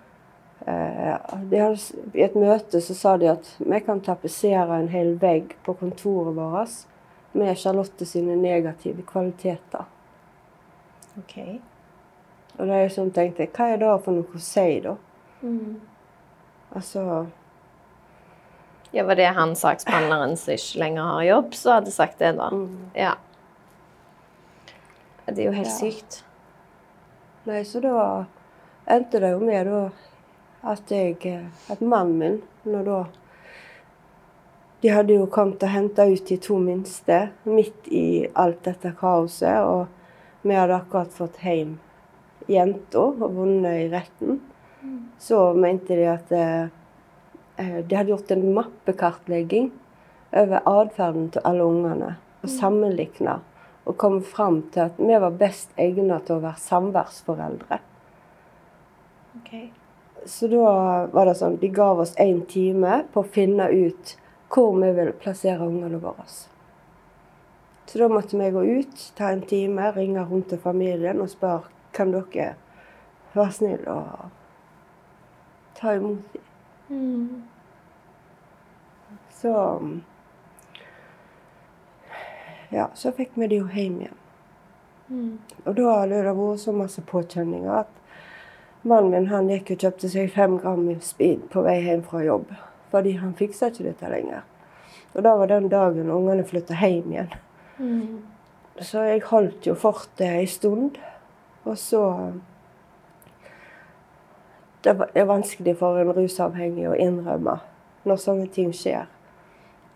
de hadde, I et møte så sa de at vi kan tapetsere en hel vegg på kontoret vårt med Charlotte sine negative kvaliteter. OK. Og da er jeg sånn tenkte hva er det for noe å si, da? Altså Ja, Var det han saksbehandleren som ikke lenger har jobb, som hadde sagt det, da? Ja. Det er jo helt Ja. sykt. Nei, så da endte det jo med da at jeg eh, At mannen min, når da De hadde jo kommet og henta ut de to minste midt i alt dette kaoset, og vi hadde akkurat fått hjem jenta og vunnet i retten. Så mente de at eh, eh, de hadde gjort en mappekartlegging over atferden til alle ungene. Og sammenligna og kom fram til at vi var best egnet til å være samværsforeldre. Okay. Så da var det sånn, de gav oss én time på å finne ut hvor vi ville plassere ungene våre. Så da måtte vi gå ut, ta en time, ringe rundt til familien og spørre kan dere være snill og ta imot dem. Så Ja, så fikk vi dem jo hjem igjen. Og da hadde det vært så masse påkjenninger at mannen min han gikk og kjøpte seg fem gram speed på vei hjem fra jobb. Fordi han fiksa ikke dette lenger. Og da var den dagen ungene flytta hjem igjen. Så jeg holdt jo fortet ei stund. Og så Det er vanskelig for en rusavhengig å innrømme når sånne ting skjer.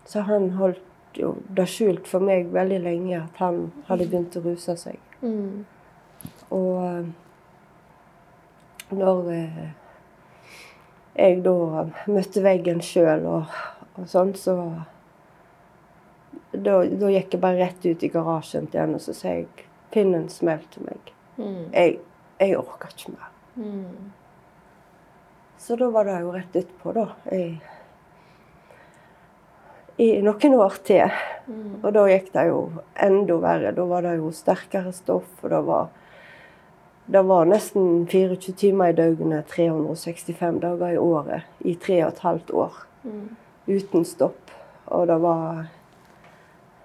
Så han holdt jo det skjult for meg veldig lenge at han hadde begynt å ruse seg. Og eh, når eh, jeg da møtte veggen sjøl og, og sånn, så da, da gikk jeg bare rett ut i garasjen til henne og så sa jeg, pinnen smelte smell til meg'. Jeg jeg orker ikke mer. Mm. Så da var det jo rett utpå, da. I, I noen år til. Mm. Og da gikk det jo enda verre. Da var det jo sterkere stoff, og det var det var nesten 24 timer i døgnet, 365 dager i året, i tre og et halvt år. Mm. Uten stopp. Og det var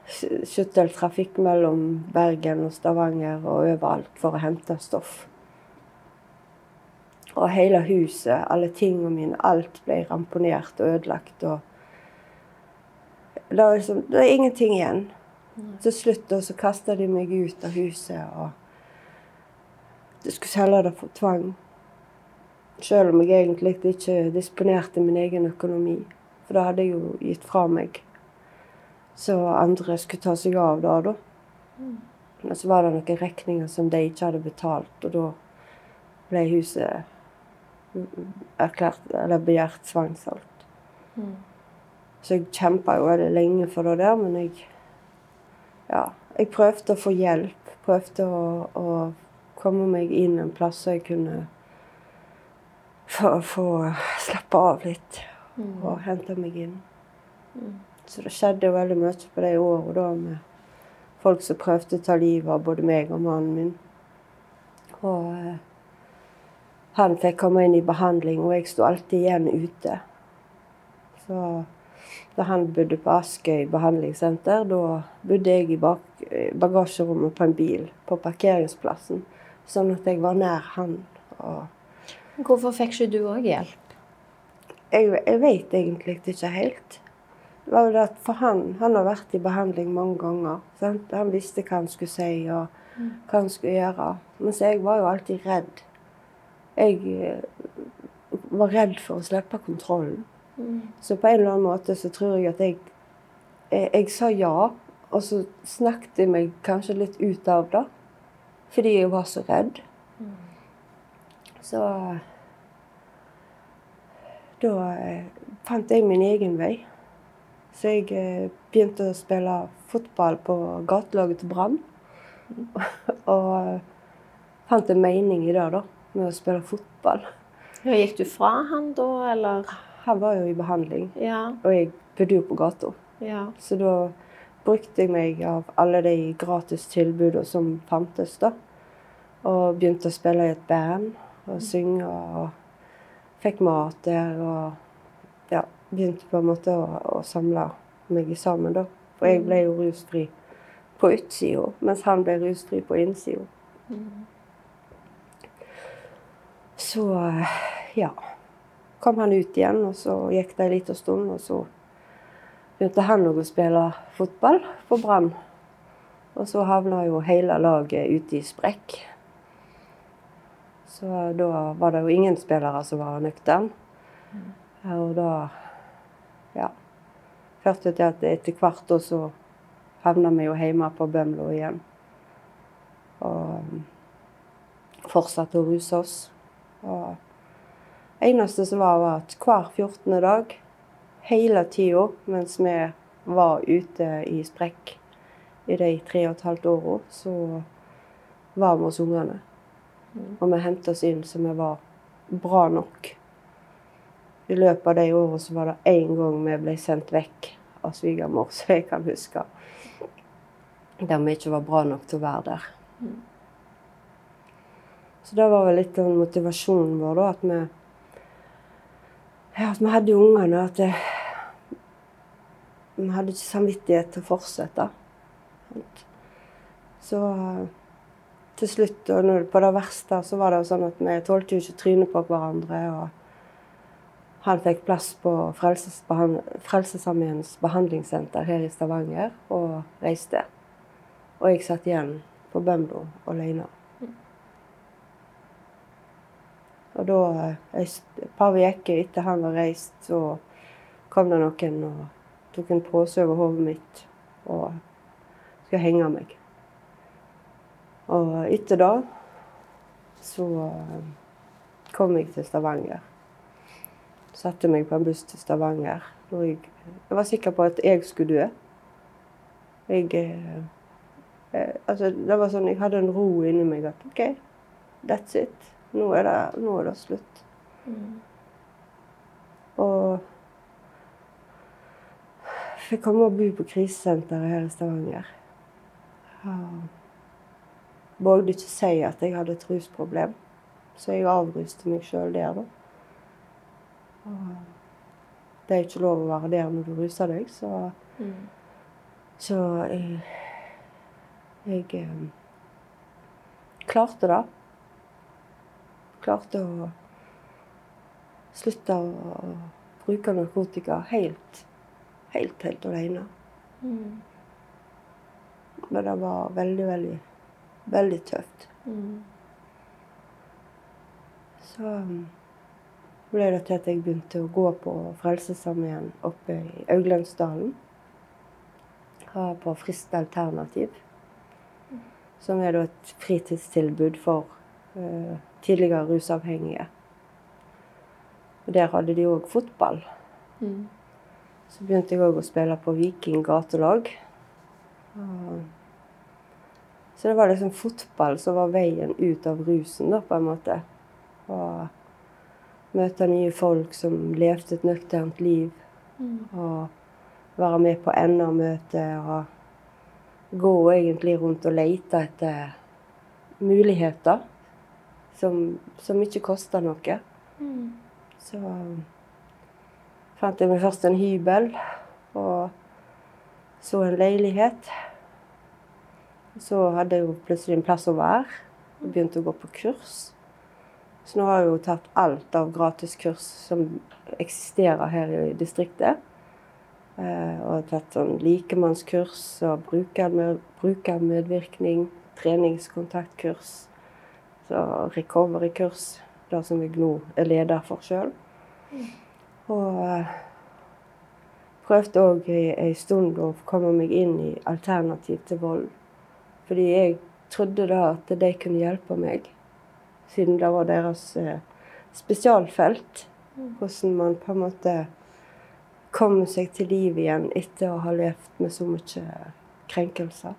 sk- skytteltrafikk mellom Bergen og Stavanger og overalt for å hente stoff. Og hele huset, alle tingene mine, alt ble ramponert og ødelagt. Og det, var liksom, det ingenting igjen. Til slutt så kasta de meg ut av huset. og de skulle selge det for tvang. Selv om jeg egentlig ikke disponerte min egen økonomi. For det hadde jeg jo gitt fra meg. Så andre skulle ta seg av det, da. Men så var det noen regninger som de ikke hadde betalt, og da ble huset erklært, eller begjært tvangssolgt. Mm. Så jeg kjempa jo veldig lenge for det der, men jeg Ja. Jeg prøvde å få hjelp. Prøvde å, å komme meg inn en plass så jeg kunne få, få slappe av litt Mm. og hente meg inn. Mm. Så det skjedde jo veldig mye på det året da med folk som prøvde å ta livet av både meg og mannen min. Og eh, han fikk komme inn i behandling, og jeg sto alltid igjen ute. Så da han bodde på Askøy behandlingssenter, da bodde jeg i bak, eh, bagasjerommet på en bil på parkeringsplassen. Sånn at jeg var nær han. Hvorfor fikk ikke du òg hjelp? jeg, jeg vet egentlig ikke helt. Det var jo det at For han han har vært i behandling mange ganger. Sant? Han visste hva han skulle si og hva han skulle gjøre. Mens jeg var jo alltid redd. Jeg eh, var redd for å slippe kontrollen. Mm. Så på en eller annen måte så tror jeg at jeg Jeg, jeg sa ja, og så snakket jeg meg kanskje litt ut av det. Fordi jeg var så redd. Så da eh, fant jeg min egen vei. Så jeg eh, begynte å spille fotball på gatelaget til Brann. og eh, fant en mening i det, da, med å spille fotball. Ja, Gikk du fra han da, eller? Han var jo i behandling, Ja. og jeg bodde jo på gata. ja. Så da brukte jeg meg av alle de gratis tilbudene som fantes, da. Og begynte å spille i et band og synge og fikk mat der. Og ja, begynte på en måte å, å samle meg sammen, da. For jeg ble jo rusfri på utsida, mens han ble rusfri på innsida. Så ja. Kom han ut igjen, og så gikk det en liten stund, og så begynte han òg å spille fotball på Brann. Og så havna jo hele laget ute i sprekk. Så da var det jo ingen spillere som var nøkterne. Og da ja, førte til at etter hvert år så havna vi jo hjemme på Bømlo igjen. Og fortsatte å ruse oss. Og eneste som var, var at hver 14. dag hele tida mens vi var ute i sprekk i de tre og et halvt åra, så var vi hos ungene. Og vi hentet oss inn så vi var bra nok. I løpet av de åra så var det én gang vi ble sendt vekk av svigermor, så jeg kan huske. Der vi ikke var bra nok til å være der. Så det var vel litt av motivasjonen vår, da, at vi ja, at vi hadde ungene. At det, vi hadde ikke samvittighet til å fortsette. Så til slutt, og på det verste, så var det jo sånn at vi tålte jo ikke trynet på hverandre. og Han fikk plass på Frelsesarmeens behandlingssenter her i Stavanger og reiste. Og jeg satt igjen på Bømlo alene. Og da, eh, et par uker etter han var reist, så kom det noen og tok en pose over hodet mitt og skulle henge meg. Og etter det så eh, kom jeg til Stavanger. Satte meg på en buss til Stavanger. Jeg, jeg var sikker på at jeg skulle dø. Jeg eh, eh, Altså, det var sånn Jeg hadde en ro inni meg at OK, That's it. Nå er det, nå er det slutt. Mm. Og fikk komme og bo på krisesenteret her i Stavanger. Vågde ikke si at jeg hadde et rusproblem, så jeg avruste meg sjøl der, da. Det er ikke lov å være der når du ruser deg, så, Mm. så jeg, jeg eh, klarte det. Klarte å slutte å bruke narkotika helt, helt, helt alene. Mm. Men det var veldig, veldig, veldig tøft. Mm. Så um, ble det til at jeg begynte å gå på Frelsesarmeen oppe i Auglandsdalen. På Frist alternativ. Som er et fritidstilbud for uh, tidligere rusavhengige. Og der hadde de òg fotball. Mm. Så begynte jeg òg å spille på Viking gatelag. Så det var liksom fotball som var veien ut av rusen, da, på en måte. Og møte nye folk som levde et nøkternt liv. Mm. Og være med på NR-møte og gå egentlig rundt og lete etter muligheter som, som ikke koster noe. Mm. Så fant jeg meg først en hybel og så en leilighet. Så hadde jeg jo plutselig en plass å være og begynte å gå på kurs. Så nå har jeg jo tatt alt av gratiskurs som eksisterer her i distriktet. Eh, og tatt sånn likemannskurs og brukermedvirkning, treningskontaktkurs. Så recovery-kurs, det som jeg nå er leder for sjøl. Og eh, prøvde òg ei stund å komme meg inn i Alternativ til vold. Fordi jeg trodde da at de kunne hjelpe meg, siden det var deres eh, spesialfelt. Hvordan man på en måte kommer seg til liv igjen etter å ha levd med så mye krenkelser.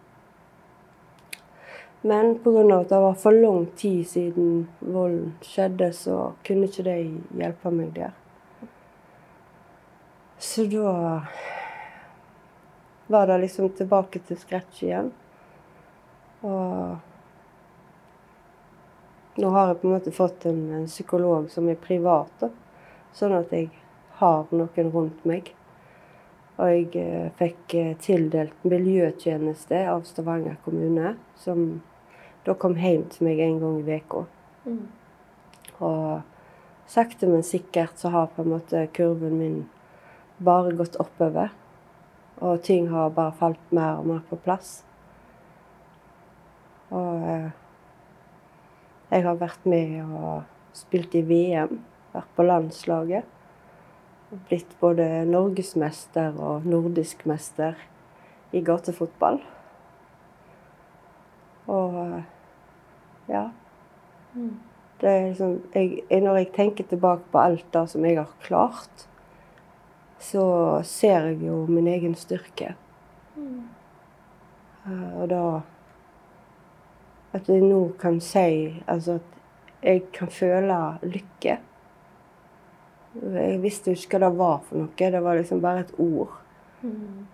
Men pga. at det var for lang tid siden volden skjedde, så kunne ikke de hjelpe meg der. Så da var det liksom tilbake til scratch igjen. Og nå har jeg på en måte fått en, en psykolog som er privat, da. sånn at jeg har noen rundt meg. Og jeg eh, fikk eh, tildelt miljøtjeneste av Stavanger kommune, som da kom hjem til meg en gang i uka. Mm. Og sakte, men sikkert så har på en måte kurven min bare gått oppover. Og ting har bare falt mer og mer på plass. Og eh, jeg har vært med og spilt i VM, vært på landslaget. Blitt både norgesmester og nordisk mester i gatefotball. Og eh, ja. Mm. Det er liksom, jeg, jeg- når jeg tenker tilbake på alt det som jeg har klart, så ser jeg jo min egen styrke. Mm. Eh, Og da At jeg nå kan si altså at jeg kan føle lykke. Jeg visste jo ikke hva det var for noe. Det var liksom bare et ord. Mm.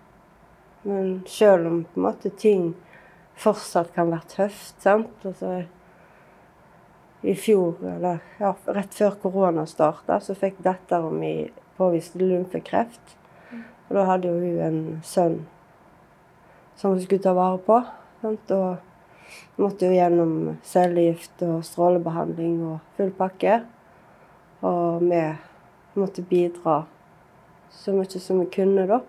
Men selv om på en måte ting fortsatt kan være tøft, sant altså, I fjor, eller ja, rett før korona starta, så fikk dattera mi påvist lymfekreft. Og da hadde jo hun en sønn som hun skulle ta vare på. Sant? Og måtte jo gjennom cellegift og strålebehandling og full pakke. Og vi måtte bidra så mye som vi kunne, da.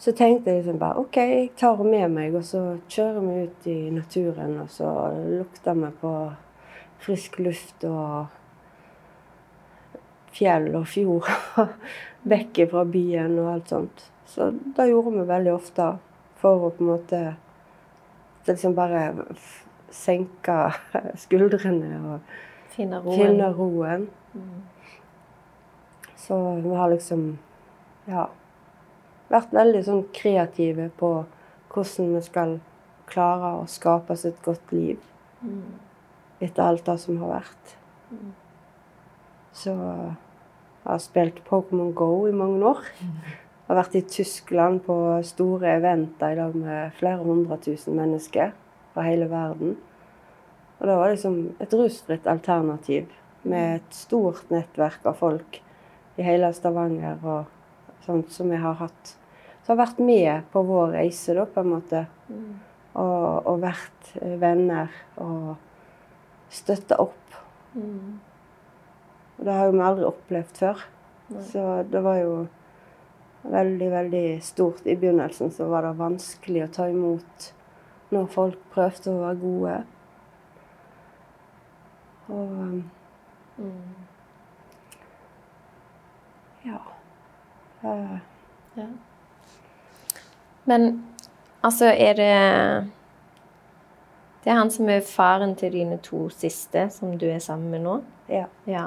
Så tenkte jeg liksom bare OK, jeg tar henne med meg, og så kjører vi ut i naturen. Og så lukter vi på frisk luft og fjell og fjord. Vekk fra byen og alt sånt. Så det gjorde vi veldig ofte for å på en måte liksom bare senke skuldrene og Finne roen. finne roen. Mm. Så vi har liksom ja, vært veldig sånn kreative på hvordan vi skal klare å skape oss et godt liv. Etter alt det som har vært. Så jeg har spilt Pokémon Go i mange år. Jeg har vært i Tyskland på store eventer i dag med flere hundre tusen mennesker fra hele verden. Og det var liksom et rusfritt alternativ med et stort nettverk av folk i hele Stavanger og sånt som vi har hatt. Har vært med på vår reise, da, på en måte. Og, og vært eh, venner og støtta opp. Og det har jo vi aldri opplevd før. Så det var jo veldig, veldig stort. I begynnelsen så var det vanskelig å ta imot når folk prøvde å være gode. Og ja. Uh, Ja. Men altså, er det Det er han som er faren til dine to siste, som du er sammen med nå? ja. Ja.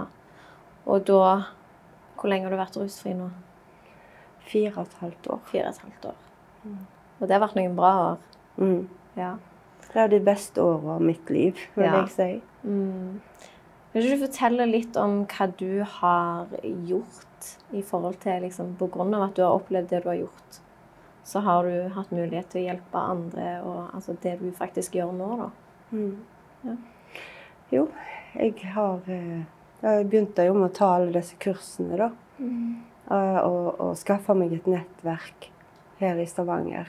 Og da Hvor lenge har du vært rusfri nå? Fire og et halvt år. Fire og et halvt år. Og det har vært noen bra år. Mm. Ja. Det er de beste årene av mitt liv, vil Ja. jeg si. Mm. Vil du fortelle litt om hva du har gjort i forhold til liksom, På grunn av at du har opplevd det du har gjort, så har du hatt mulighet til å hjelpe andre, og altså det du faktisk gjør nå, da. Mm. Ja. Jo, jeg har eh, Jeg begynte jo med å ta alle disse kursene, da. Mm. Og, og skaffe meg et nettverk her i Stavanger.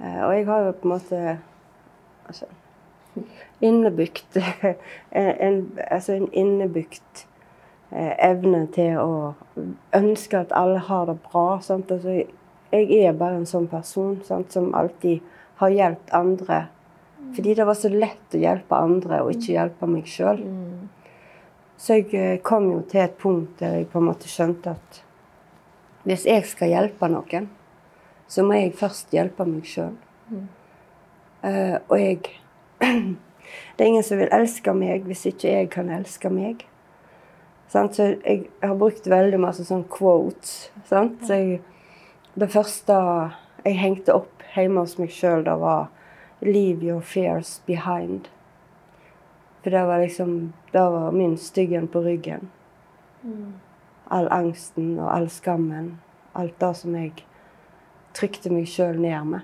Eh, Og jeg har jo på en måte altså, innebygd en, altså en innebygd eh, evne til å ønske at alle har det bra. Sant? Altså, jeg er bare en sånn person sant, som alltid har hjulpet andre. Fordi det var så lett å hjelpe andre og ikke hjelpe meg sjøl. Så jeg eh, kom jo til et punkt der jeg på en måte skjønte at hvis jeg skal hjelpe noen, så må jeg først hjelpe meg sjøl. og jeg Det er ingen som vil elske meg hvis ikke jeg kan elske meg. Sant? Så jeg har brukt veldig masse sånn quotes. Sant? Så jeg, det første jeg hengte opp hjemme hos meg sjøl, det var 'Leave your fears behind'. For det var liksom Det var min styggen på ryggen. All angsten og all skammen. Alt det som jeg trykte meg sjøl ned med.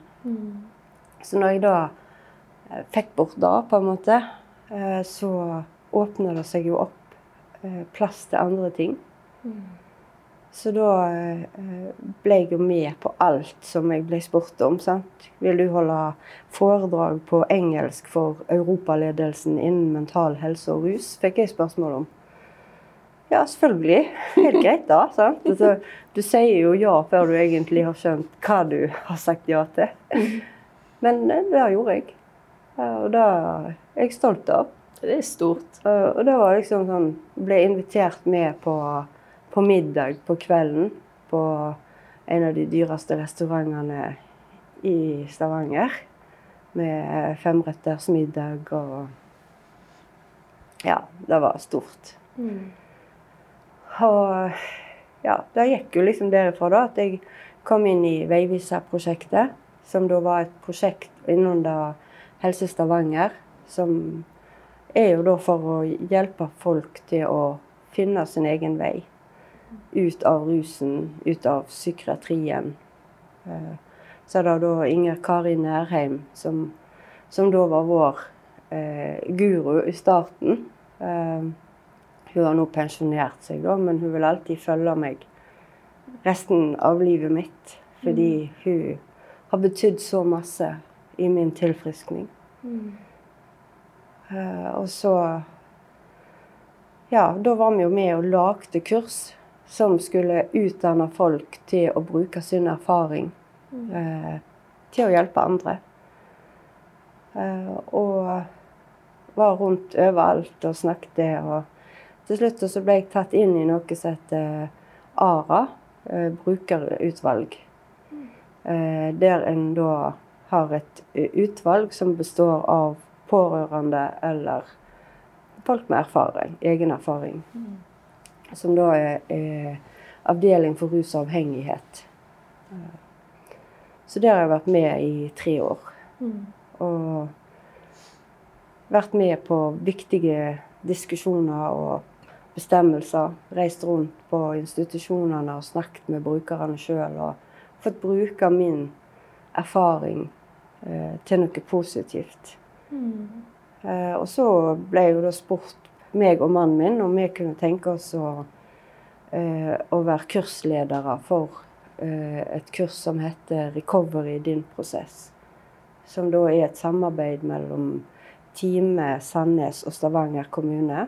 Så når jeg da eh, fikk bort det, på en måte, eh, så åpna det seg jo opp eh, plass til andre ting. Så da eh, ble jeg jo med på alt som jeg ble spurt om. sant? Vil du holde foredrag på engelsk for europaledelsen innen mental helse og rus? Fikk jeg spørsmål om. Ja, selvfølgelig. Helt greit, da. sant? Altså, du sier jo ja før du egentlig har skjønt hva du har sagt ja til. Men eh, det gjorde jeg. Og det er jeg stolt av. Det er stort. Og det var liksom sånn Ble invitert med på, på middag på kvelden på en av de dyreste restaurantene i Stavanger. Med femretters middag og Ja, det var stort. Og ja, det gikk jo liksom derifra da at jeg kom inn i Veivisa-prosjektet, som da var et prosjekt innunder Helse Stavanger, som er jo da for å hjelpe folk til å finne sin egen vei ut av rusen, ut av psykiatrien. Eh, Så er det da Inger Kari Nærheim, som, som da var vår eh, guru i starten. Eh, hun har nå pensjonert seg, da, men hun vil alltid følge meg resten av livet mitt. Fordi hun har betydd så masse i min tilfriskning. Eh, og så Ja, da var vi jo med og lagde kurs som skulle utdanne folk til å bruke sin erfaring eh, til å hjelpe andre. Eh, og var rundt overalt og snakket. Og til slutt så ble jeg tatt inn i noe som heter ARA, eh, brukerutvalg. Eh, der en da har et eh, utvalg som består av pårørende eller folk med erfaring, egen erfaring. Som da er, er avdeling for rusavhengighet. Eh, Så der har jeg vært med i tre år. Og vært med på viktige diskusjoner og bestemmelser. Reist rundt på institusjonene og snakket med brukerne sjøl. Og fått bruke min erfaring eh, til noe positivt. Mm. Eh, og så ble jeg jo da spurt, meg og mannen min, om vi kunne tenke oss å, eh, å være kursledere for eh, et kurs som heter 'Recovery din prosess'. Som da er et samarbeid mellom Time, Sandnes og Stavanger kommune.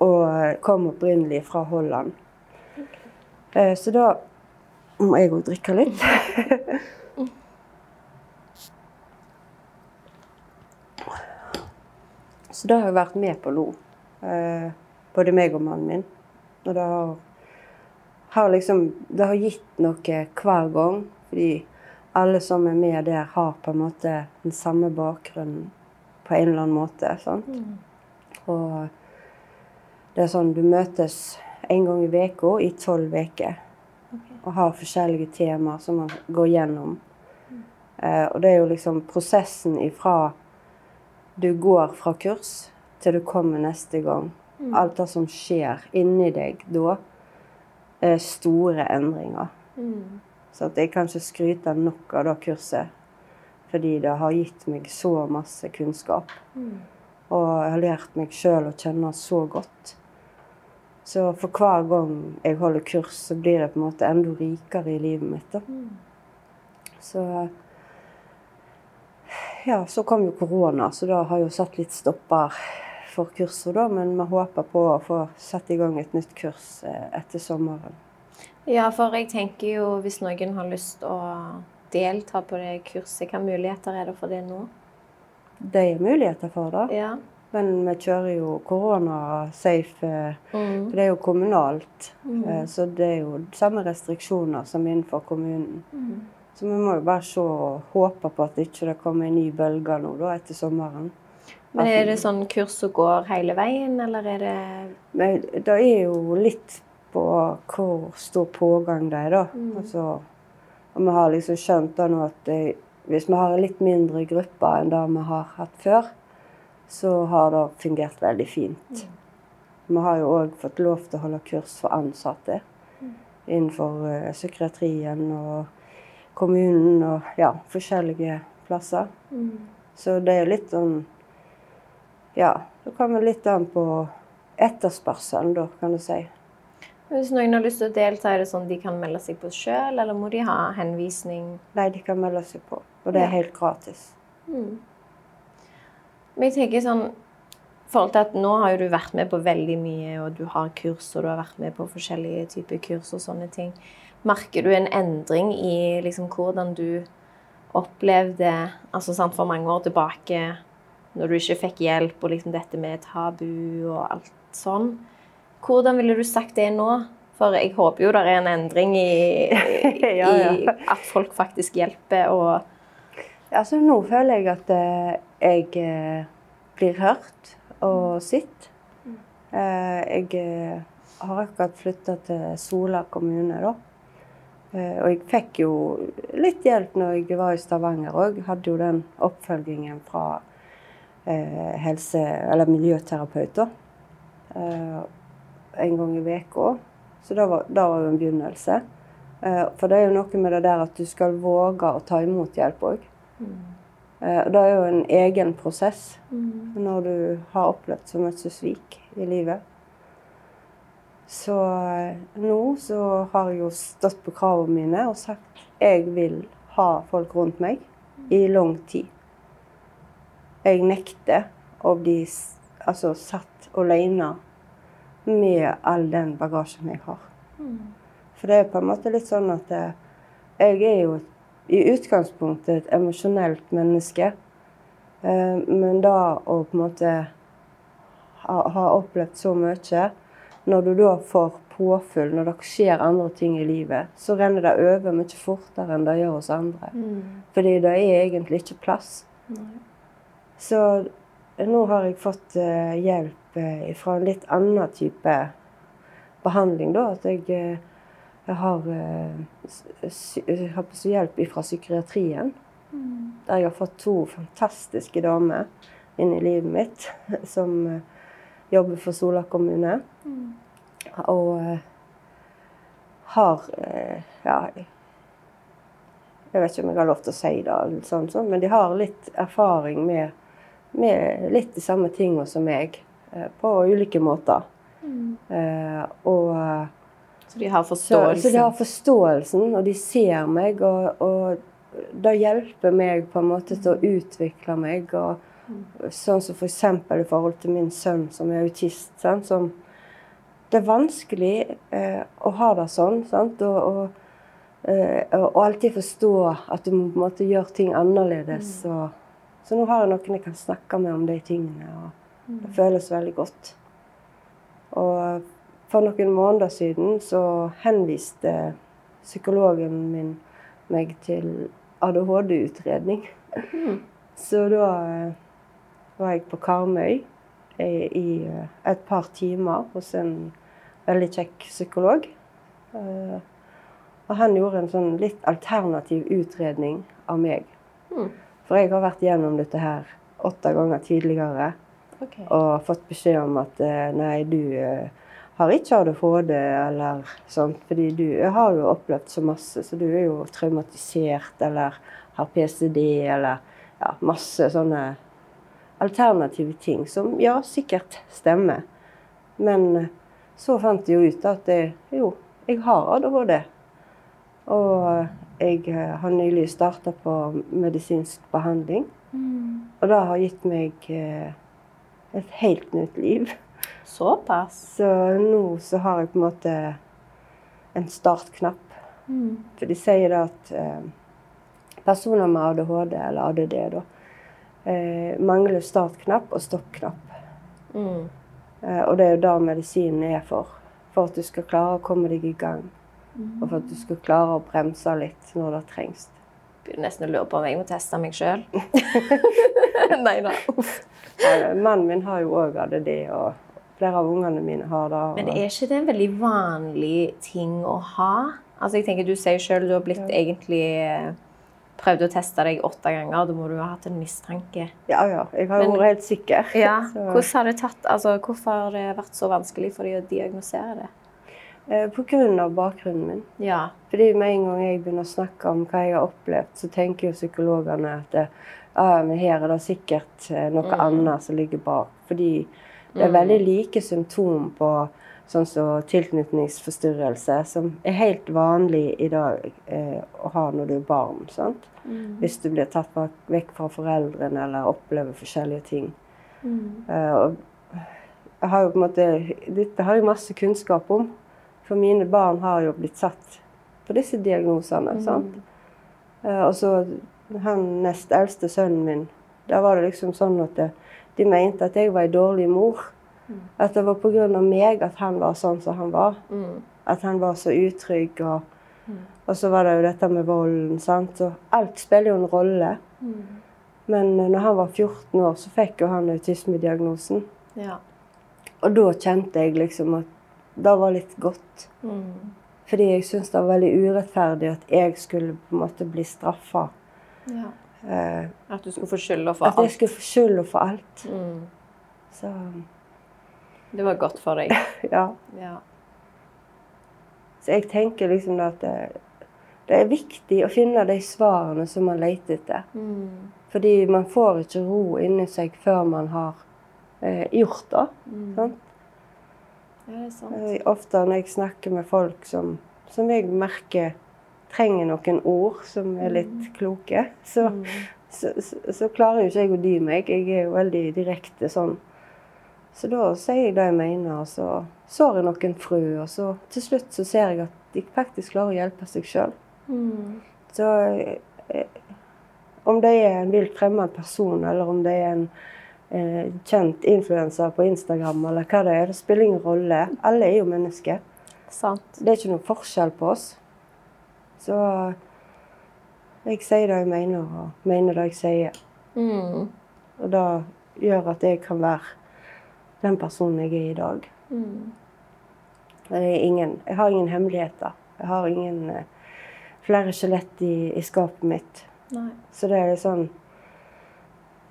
Og kom opprinnelig fra Holland. Okay. Så da må jeg òg drikke litt. Så det har jeg vært med på nå. Eh, både meg og mannen min. Og det har, har liksom Det har gitt noe hver gang. Fordi alle som er med der, har på en måte den samme bakgrunnen på en eller annen måte. sant? Mm. Og det er sånn du møtes en gang i uka i tolv uker. Okay. Og har forskjellige temaer som man går gjennom. Mm. Eh, og det er jo liksom prosessen ifra du går fra kurs til du kommer neste gang. Mm. Alt det som skjer inni deg da, er store endringer. Mm. Så jeg kan ikke skryte nok av det kurset. Fordi det har gitt meg så masse kunnskap. Mm. Og jeg har lært meg sjøl å kjenne så godt. Så for hver gang jeg holder kurs, så blir jeg på en måte enda rikere i livet mitt. da. Mm. Så ja, så kom jo korona, så da har jo satt litt stopper for kurset, da. Men vi håper på å få satt i gang et nytt kurs eh, etter sommeren. Ja, for jeg tenker jo hvis noen har lyst å delta på det kurset, hvilke muligheter er det for det nå? Det er muligheter for det. Ja. Men vi kjører jo korona-safe. Mm. For det er jo kommunalt. Mm. Eh, så det er jo samme restriksjoner som innenfor kommunen. Mm. Så vi må jo bare se og håpe på at det ikke kommer en ny bølge nå da, etter sommeren. Men Er det sånn kurs som går hele veien, eller er det Men Det er jo litt på hvor stor pågang det er, da. Mm. Altså, og vi har liksom skjønt da nå at det, hvis vi har en litt mindre gruppe enn det vi har hatt før, så har det fungert veldig fint. Mm. Vi har jo òg fått lov til å holde kurs for ansatte mm. innenfor uh, psykiatrien og kommunen og ja, forskjellige plasser. Mm. Så det er litt sånn Ja, det kommer litt an på etterspørselen, da, kan du si. Hvis noen har lyst til å delta, er det sånn de kan melde seg på sjøl, eller må de ha henvisning? Nei, de kan melde seg på, og det er helt gratis. Mm. Men jeg tenker sånn forhold til at Nå har jo du vært med på veldig mye, og du har kurs, og du har vært med på forskjellige typer kurs og sånne ting. Merker du en endring i liksom, hvordan du opplevde altså sant, For mange år tilbake, når du ikke fikk hjelp, og liksom dette med tabu og alt sånn. Hvordan ville du sagt det nå? For jeg håper jo det er en endring i, ja, ja. i at folk faktisk hjelper og Altså, nå føler jeg at eh, jeg eh, blir hørt og sett. Mm. Eh, jeg har akkurat flytta til Sola kommune, da. Eh, og jeg fikk jo litt hjelp når jeg var i Stavanger òg. Hadde jo den oppfølgingen fra eh, helse- eller miljøterapeuter eh, en gang i uka. Så det var, det var jo en begynnelse. Eh, for det er jo noe med det der at du skal våge å ta imot hjelp òg. Mm. Eh, det er jo en egen prosess mm. når du har opplevd så mye svik i livet. Så eh, nå så har jeg jo stått på kravene mine og sagt jeg vil ha folk rundt meg i lang tid. Jeg nekter å bli altså, satt alene med all den bagasjen jeg har. For det er på en måte litt sånn at eh, jeg er jo i utgangspunktet et emosjonelt menneske. Eh, men da å på en måte ha, ha opplevd så mye når du da får påfyll, når det skjer andre ting i livet, så renner det over mye fortere enn det gjør hos andre. Mm. Fordi det er egentlig ikke plass. Nei. Så nå har jeg fått uh, hjelp uh, fra en litt annen type behandling, da. At jeg, uh, jeg har, jeg har hjelp fra psykiatrien. Mm. Der jeg har fått to fantastiske damer inn i livet mitt, som eh, jobber for Sola kommune. Og eh, har eh, Ja, jeg vet ikke om jeg har lov til å si det, sånn, sånn, men de har litt erfaring med, med litt de samme tingene som meg, eh, på ulike måter. Eh, og Så de har så, så de har forståelsen, og de ser meg, og, og det hjelper meg på en måte til å utvikle meg. og Sånn som f.eks. For i forhold til min sønn som er autist. Sant? Som, det er vanskelig eh, å ha det sånn. Sant? Og, og, eh, og alltid forstå at du må på en måte gjøre ting annerledes. Og, så nå har jeg noen jeg kan snakke med om de tingene, og det føles veldig godt. Og for noen måneder siden så henviste psykologen min meg til ADHD-utredning. Så da eh, var jeg på Karmøy i, i eh, et par timer hos en veldig kjekk psykolog. Eh, og han gjorde en sånn litt alternativ utredning av meg. Mm. For jeg har vært gjennom dette her åtte ganger tidligere okay. og fått beskjed om at eh, nei, du eh, har ikke ADHD eller sånt, fordi du har jo opplevd så masse, så du er jo traumatisert eller har PCD eller ja, masse sånne alternative ting som ja, sikkert stemmer. Men eh, så fant jeg jo ut at det, jo, jeg har ADHD. Og jeg eh, har nylig starta på medisinsk behandling. Og det har gitt meg eh, et helt nytt liv. Såpass. Så nå så har jeg på en måte en startknapp. For de sier da at eh, personer med ADHD, eller ADD, da, eh, mangler startknapp og stoppknapp. Mm. Eh, og det er jo det medisinen er for. For at du skal klare å komme deg i gang. Og for at du skal klare å bremse litt når det trengs. Begynner nesten å lure på om jeg må teste meg sjøl. Nei da. Eh, Mannen min har jo òg ADD, og flere av ungene mine har det. Men er ikke det en veldig vanlig ting å ha? Altså, jeg tenker Du sier sjøl du har blitt egentlig eh, prøvd å teste deg åtte ganger. Da må du ha hatt en mistanke. Ja, ja. Jeg har jo vært helt sikker. Ja. Hvordan har det tatt, altså, Hvorfor har det vært så vanskelig for deg å diagnosere det? Pga. På grunn av bakgrunnen min. Ja. Fordi med en gang jeg begynner å snakke om hva jeg har opplevd, så tenker jo psykologene at eh, ah, her er det sikkert eh, noe Mm. annet som ligger bak. Fordi det er veldig like symptom på sånn som tilknytningsforstyrrelse, som er helt vanlig i dag eh, å ha når du er barn. sant? Hvis du blir tatt vekk fra foreldrene eller opplever forskjellige ting. Eh, og jeg har måte, dette har jeg masse kunnskap om. For mine barn har jo blitt satt på disse diagnosene. sant? Eh, og så han nest eldste sønnen min, da var det liksom sånn at det, de mente at jeg var ei dårlig mor. At det var pga. meg at han var sånn som han var. Mm. At han var så utrygg. Og, og så var det jo dette med volden. sant? Så alt spiller jo en rolle. Men eh, når han var 14 år, så fikk jo han autismediagnosen. Ja. Og da kjente jeg liksom at det var litt godt. Mm. Fordi jeg syntes det var veldig urettferdig at jeg skulle på en måte bli straffa. ja. Eh, At du skulle få skylda for at jeg skulle få skylda for alt. Mm. Så Det var godt for deg. ja. Ja. Så jeg tenker liksom at det, det er viktig å finne de svarene som man leter etter. Mm. Fordi man får ikke ro inni seg før man har eh, gjort det. sant? Ja, det er sant. Eh, Ofte når jeg snakker med folk som, som jeg merker trenger noen ord som er litt kloke, så, så, så, så klarer jo ikke jeg å dy meg. Jeg er jo veldig direkte sånn. Så da sier jeg det jeg mener, og så sår jeg noen frø, og så til slutt så ser jeg at de faktisk klarer å hjelpe seg sjøl. Mm. Så eh, om det er en vilt fremmed person, eller om det er en eh, kjent influenser på Instagram, eller hva det er, det spiller ingen rolle. Alle er jo mennesker. Sant. Det er ikke noen forskjell på oss. Så jeg sier det jeg mener, og mener det jeg sier. Mm. Og det gjør at jeg kan være den personen jeg er i dag. Mm. Det ingen, jeg har ingen hemmeligheter. Jeg har ingen eh, flere skjelett i, i skapet mitt. Nei. Så det er sånn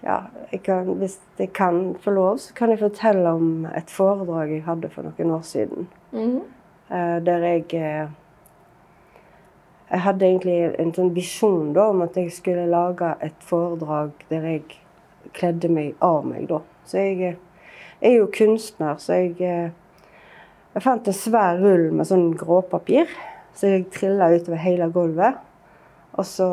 ja, jeg kan, Hvis jeg kan få lov, så kan jeg fortelle om et foredrag jeg hadde for noen år siden. Mm Eh, der jeg eh, Jeg hadde egentlig en sånn visjon da, om at jeg skulle lage et foredrag der jeg kledde meg av meg. da. Så jeg er jo kunstner, så jeg, eh, jeg fant en svær rull med sånn gråpapir. Så jeg trilla utover hele gulvet. Og så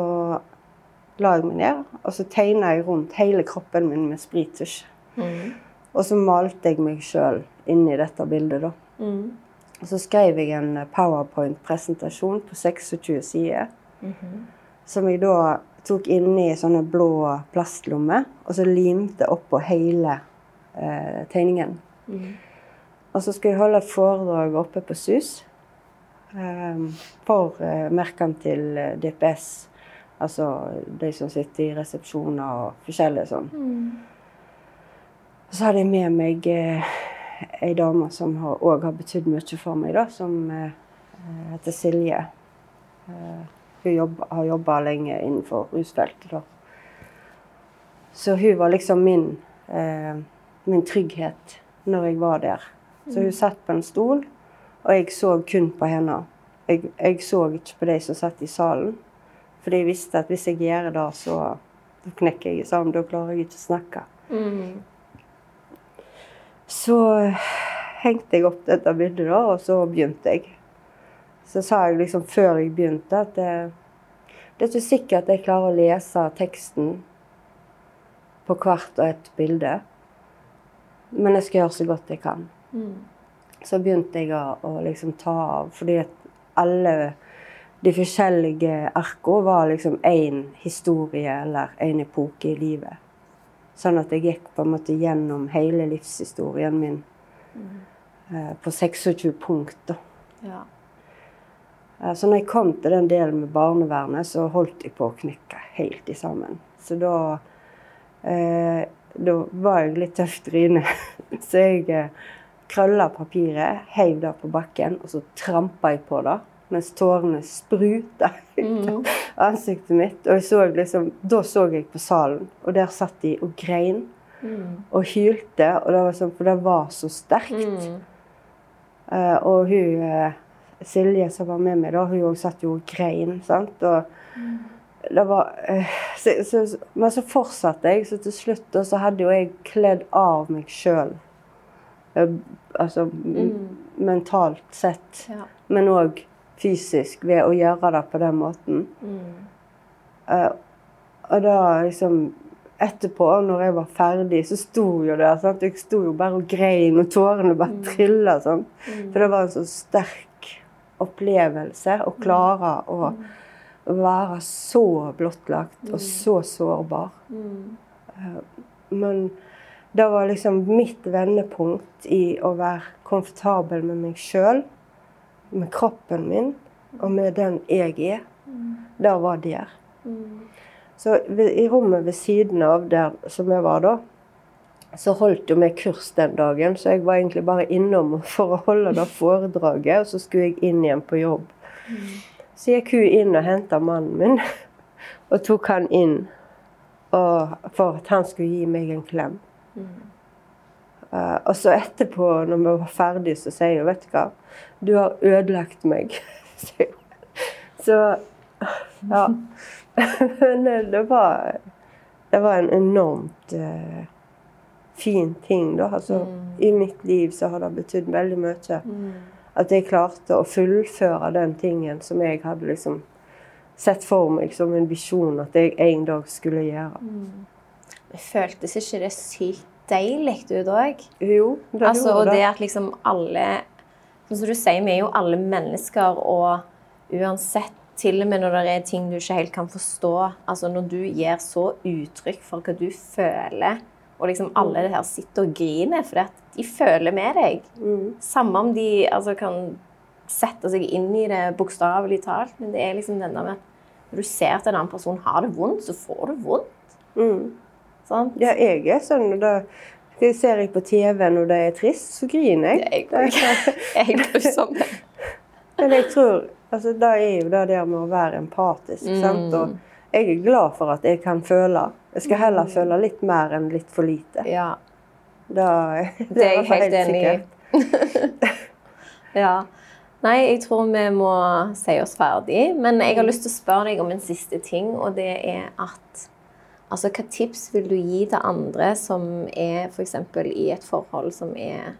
la jeg meg ned, og så tegna jeg rundt hele kroppen min med sprittusj. Mm. Og så malte jeg meg sjøl inni dette bildet, da. Mm. Og så skrev jeg en powerpoint-presentasjon på 26 sider. Mhm. Som jeg da tok inni sånne blå plastlommer, og så limte oppå hele eh, tegningen. Mm. Og så skulle jeg holde foredrag oppe på SUS eh, for eh, merkene til DPS. Altså de som sitter i resepsjoner og forskjellige sånn. Mm. Så hadde jeg med meg eh, ei dame som òg har, betydd mye for meg, da, som eh, heter Silje. Eh, hun jobb, har jobba lenge innenfor rusfeltet. da. Så hun var liksom min, eh, min trygghet når jeg var der. Så hun satt på en stol, og jeg så kun på henne. Jeg, jeg så ikke på de som satt i salen. Fordi jeg visste at hvis jeg gjør det, så da knekker jeg sammen. Da klarer jeg ikke å snakke. Mm. Så hengte jeg opp dette bildet, da, og så begynte jeg. Så sa jeg liksom før jeg begynte, at det, det er ikke sikkert at jeg klarer å lese teksten på hvert og et bilde. Men jeg skal gjøre så godt jeg kan. Mm. Så begynte jeg å, å liksom ta av, fordi at alle de forskjellige arkene var liksom én historie eller én epoke i livet. Sånn at jeg gikk på en måte gjennom hele livshistorien min eh, på 26 punkt. da. Ja. Eh, Så når jeg kom til den delen med barnevernet, så holdt jeg på å knekke helt i sammen. Så da eh, Da var jeg litt tøff tryne. Så jeg eh, krølla papiret, heiv det på bakken, og så trampa jeg på det. Mens tårene spruta ut av ansiktet mitt. Og så liksom, da så jeg på salen, og der satt de og grein Mm. og hylte. Og det var sånn, for det var så sterkt. Mm. Uh, og hun eh, Silje som var med meg, da, hun satt jo og grein. sant? Og det var eh, så, så, Men så fortsatte jeg, så til slutt så hadde jo jeg kledd av meg sjøl. altså mm. mentalt sett, Ja. men òg fysisk, ved å gjøre det på den måten. Mm. Uh, og da liksom Etterpå, når jeg var ferdig, så sto jo det Sant? Jeg sto jo bare og grein, og tårene bare trilla. Sånn. For det var en så sterk opplevelse å klare å være så blottlagt og så sårbar. Mhm. Men det var liksom mitt vendepunkt i å være komfortabel med meg sjøl, med kroppen min og med den jeg er. Det var der. Så i rommet ved siden av der som jeg var da, så holdt jo vi kurs den dagen. Så jeg var egentlig bare innom for å holde det foredraget, og så skulle jeg inn igjen på jobb. Så gikk hun inn og henta mannen min, og tok han inn for at han skulle gi meg en klem. Eh, og så etterpå, når vi var ferdige, så sier hun, vet du hva, du har ødelagt meg. så ja. Men eh, det var, det var en enormt uh, fin ting, da. Altså, I mitt liv så har det betydd veldig mye. At jeg klarte å fullføre den tingen som jeg hadde liksom sett for meg som en visjon at jeg en dag skulle gjøre. Det føltes ikke det sykt deilig ut òg? Jo, det Altså, gjorde det det. at liksom alle Sånn som du sier, vi er jo alle mennesker, og uansett til og med når det er ting du ikke helt kan forstå altså Når du gir så uttrykk for hva du føler, og liksom alle det her sitter og griner fordi at de føler med deg Mm. Samme om de altså, kan sette seg inn i det bokstavelig talt, men det er liksom denne med at når du ser at en annen person har det vondt, så får du vondt. Mm. Sant? Ja, jeg er sånn. Da ser jeg på TV når det er trist, så griner jeg. Det er jeg òg. grusom. Men jeg tror altså, Det er jo det der med å være empatisk. Mm. Sant? Og jeg er glad for at jeg kan føle. Jeg skal heller føle litt mer enn litt for lite. Ja, Da, det, det er jeg helt, helt enig i. ja. Nei, jeg tror vi må si oss ferdig. Men jeg har lyst til å spørre deg om en siste ting, og det er at Altså, hva tips vil du gi til andre som er f.eks. i et forhold som er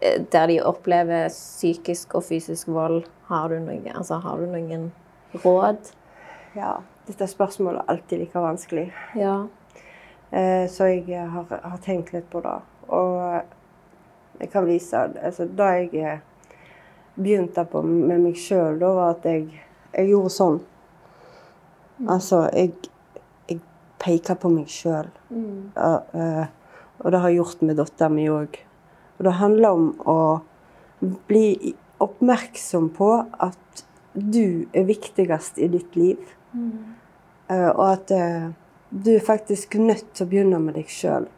eh, Der de opplever psykisk og fysisk vold? Har du, noen, altså, har du noen råd? Ja, dette spørsmålet er alltid like vanskelig. Ja. Eh, så jeg eh, har, har tenkt litt på det. Og jeg kan vise altså, Da jeg eh, begynte på med meg sjøl, da var at jeg, jeg gjorde sånn. Altså, jeg, jeg peker på meg sjøl. Mm. og det har jeg gjort med dattera mi òg. Og det handler om å bli oppmerksom på at du er viktigst i ditt liv. Mm. Eh, og at eh, du er faktisk nødt til å begynne med deg sjøl.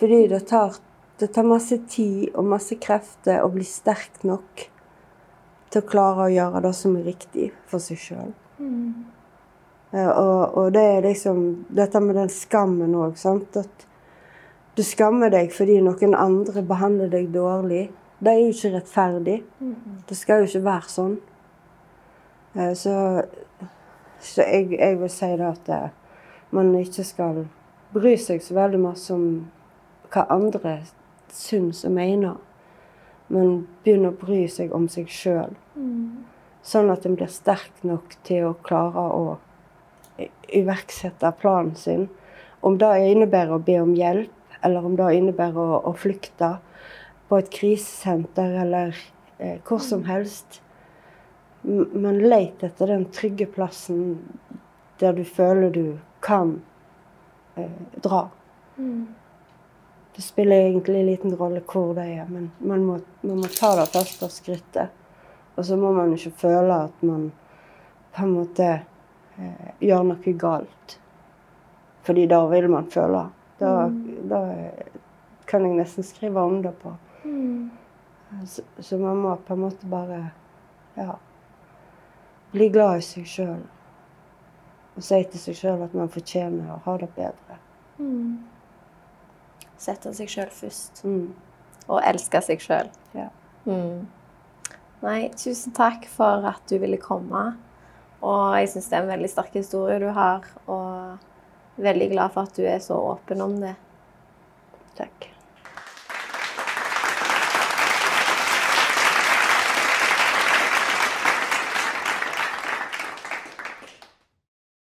Fordi det tar, det tar masse tid og masse krefter å bli sterk nok til å klare å gjøre det som er riktig for seg sjøl. Mm. Og, og det er liksom dette med den skammen òg, sant. At du skammer deg fordi noen andre behandler deg dårlig. Det er jo ikke rettferdig. Mm. Det skal jo ikke være sånn. Eh, Så, så jeg, jeg vil si da at eh, man ikke skal bry seg så veldig masse om hva andre syns og mener. Men begynne å bry seg om seg sjøl. Mm. Sånn at en blir sterk nok til å klare å iverksette planen sin. Om det innebærer å be om hjelp, eller om det innebærer å, å flykte på et krisesenter eller eh, hvor som helst. Men let etter den trygge plassen der du føler du kan eh, dra. Mm. Det spiller egentlig liten rolle hvor det er, men man må, man må ta det første skrittet. Og så må man ikke føle at man på en måte eh, gjør noe galt. Fordi da vil man føle. Da, da kan jeg nesten skrive om det på. Mm. Så, så man må på en måte bare ja, bli glad i seg sjøl. Og si til seg sjøl at man fortjener å ha det bedre. Mm. Sette seg sjøl først. Mm. Og elske seg sjøl. Ja. Mm. Nei, tusen takk for at du ville komme. Og jeg syns det er en veldig sterk historie du har. Og veldig glad for at du er så åpen om det. Takk.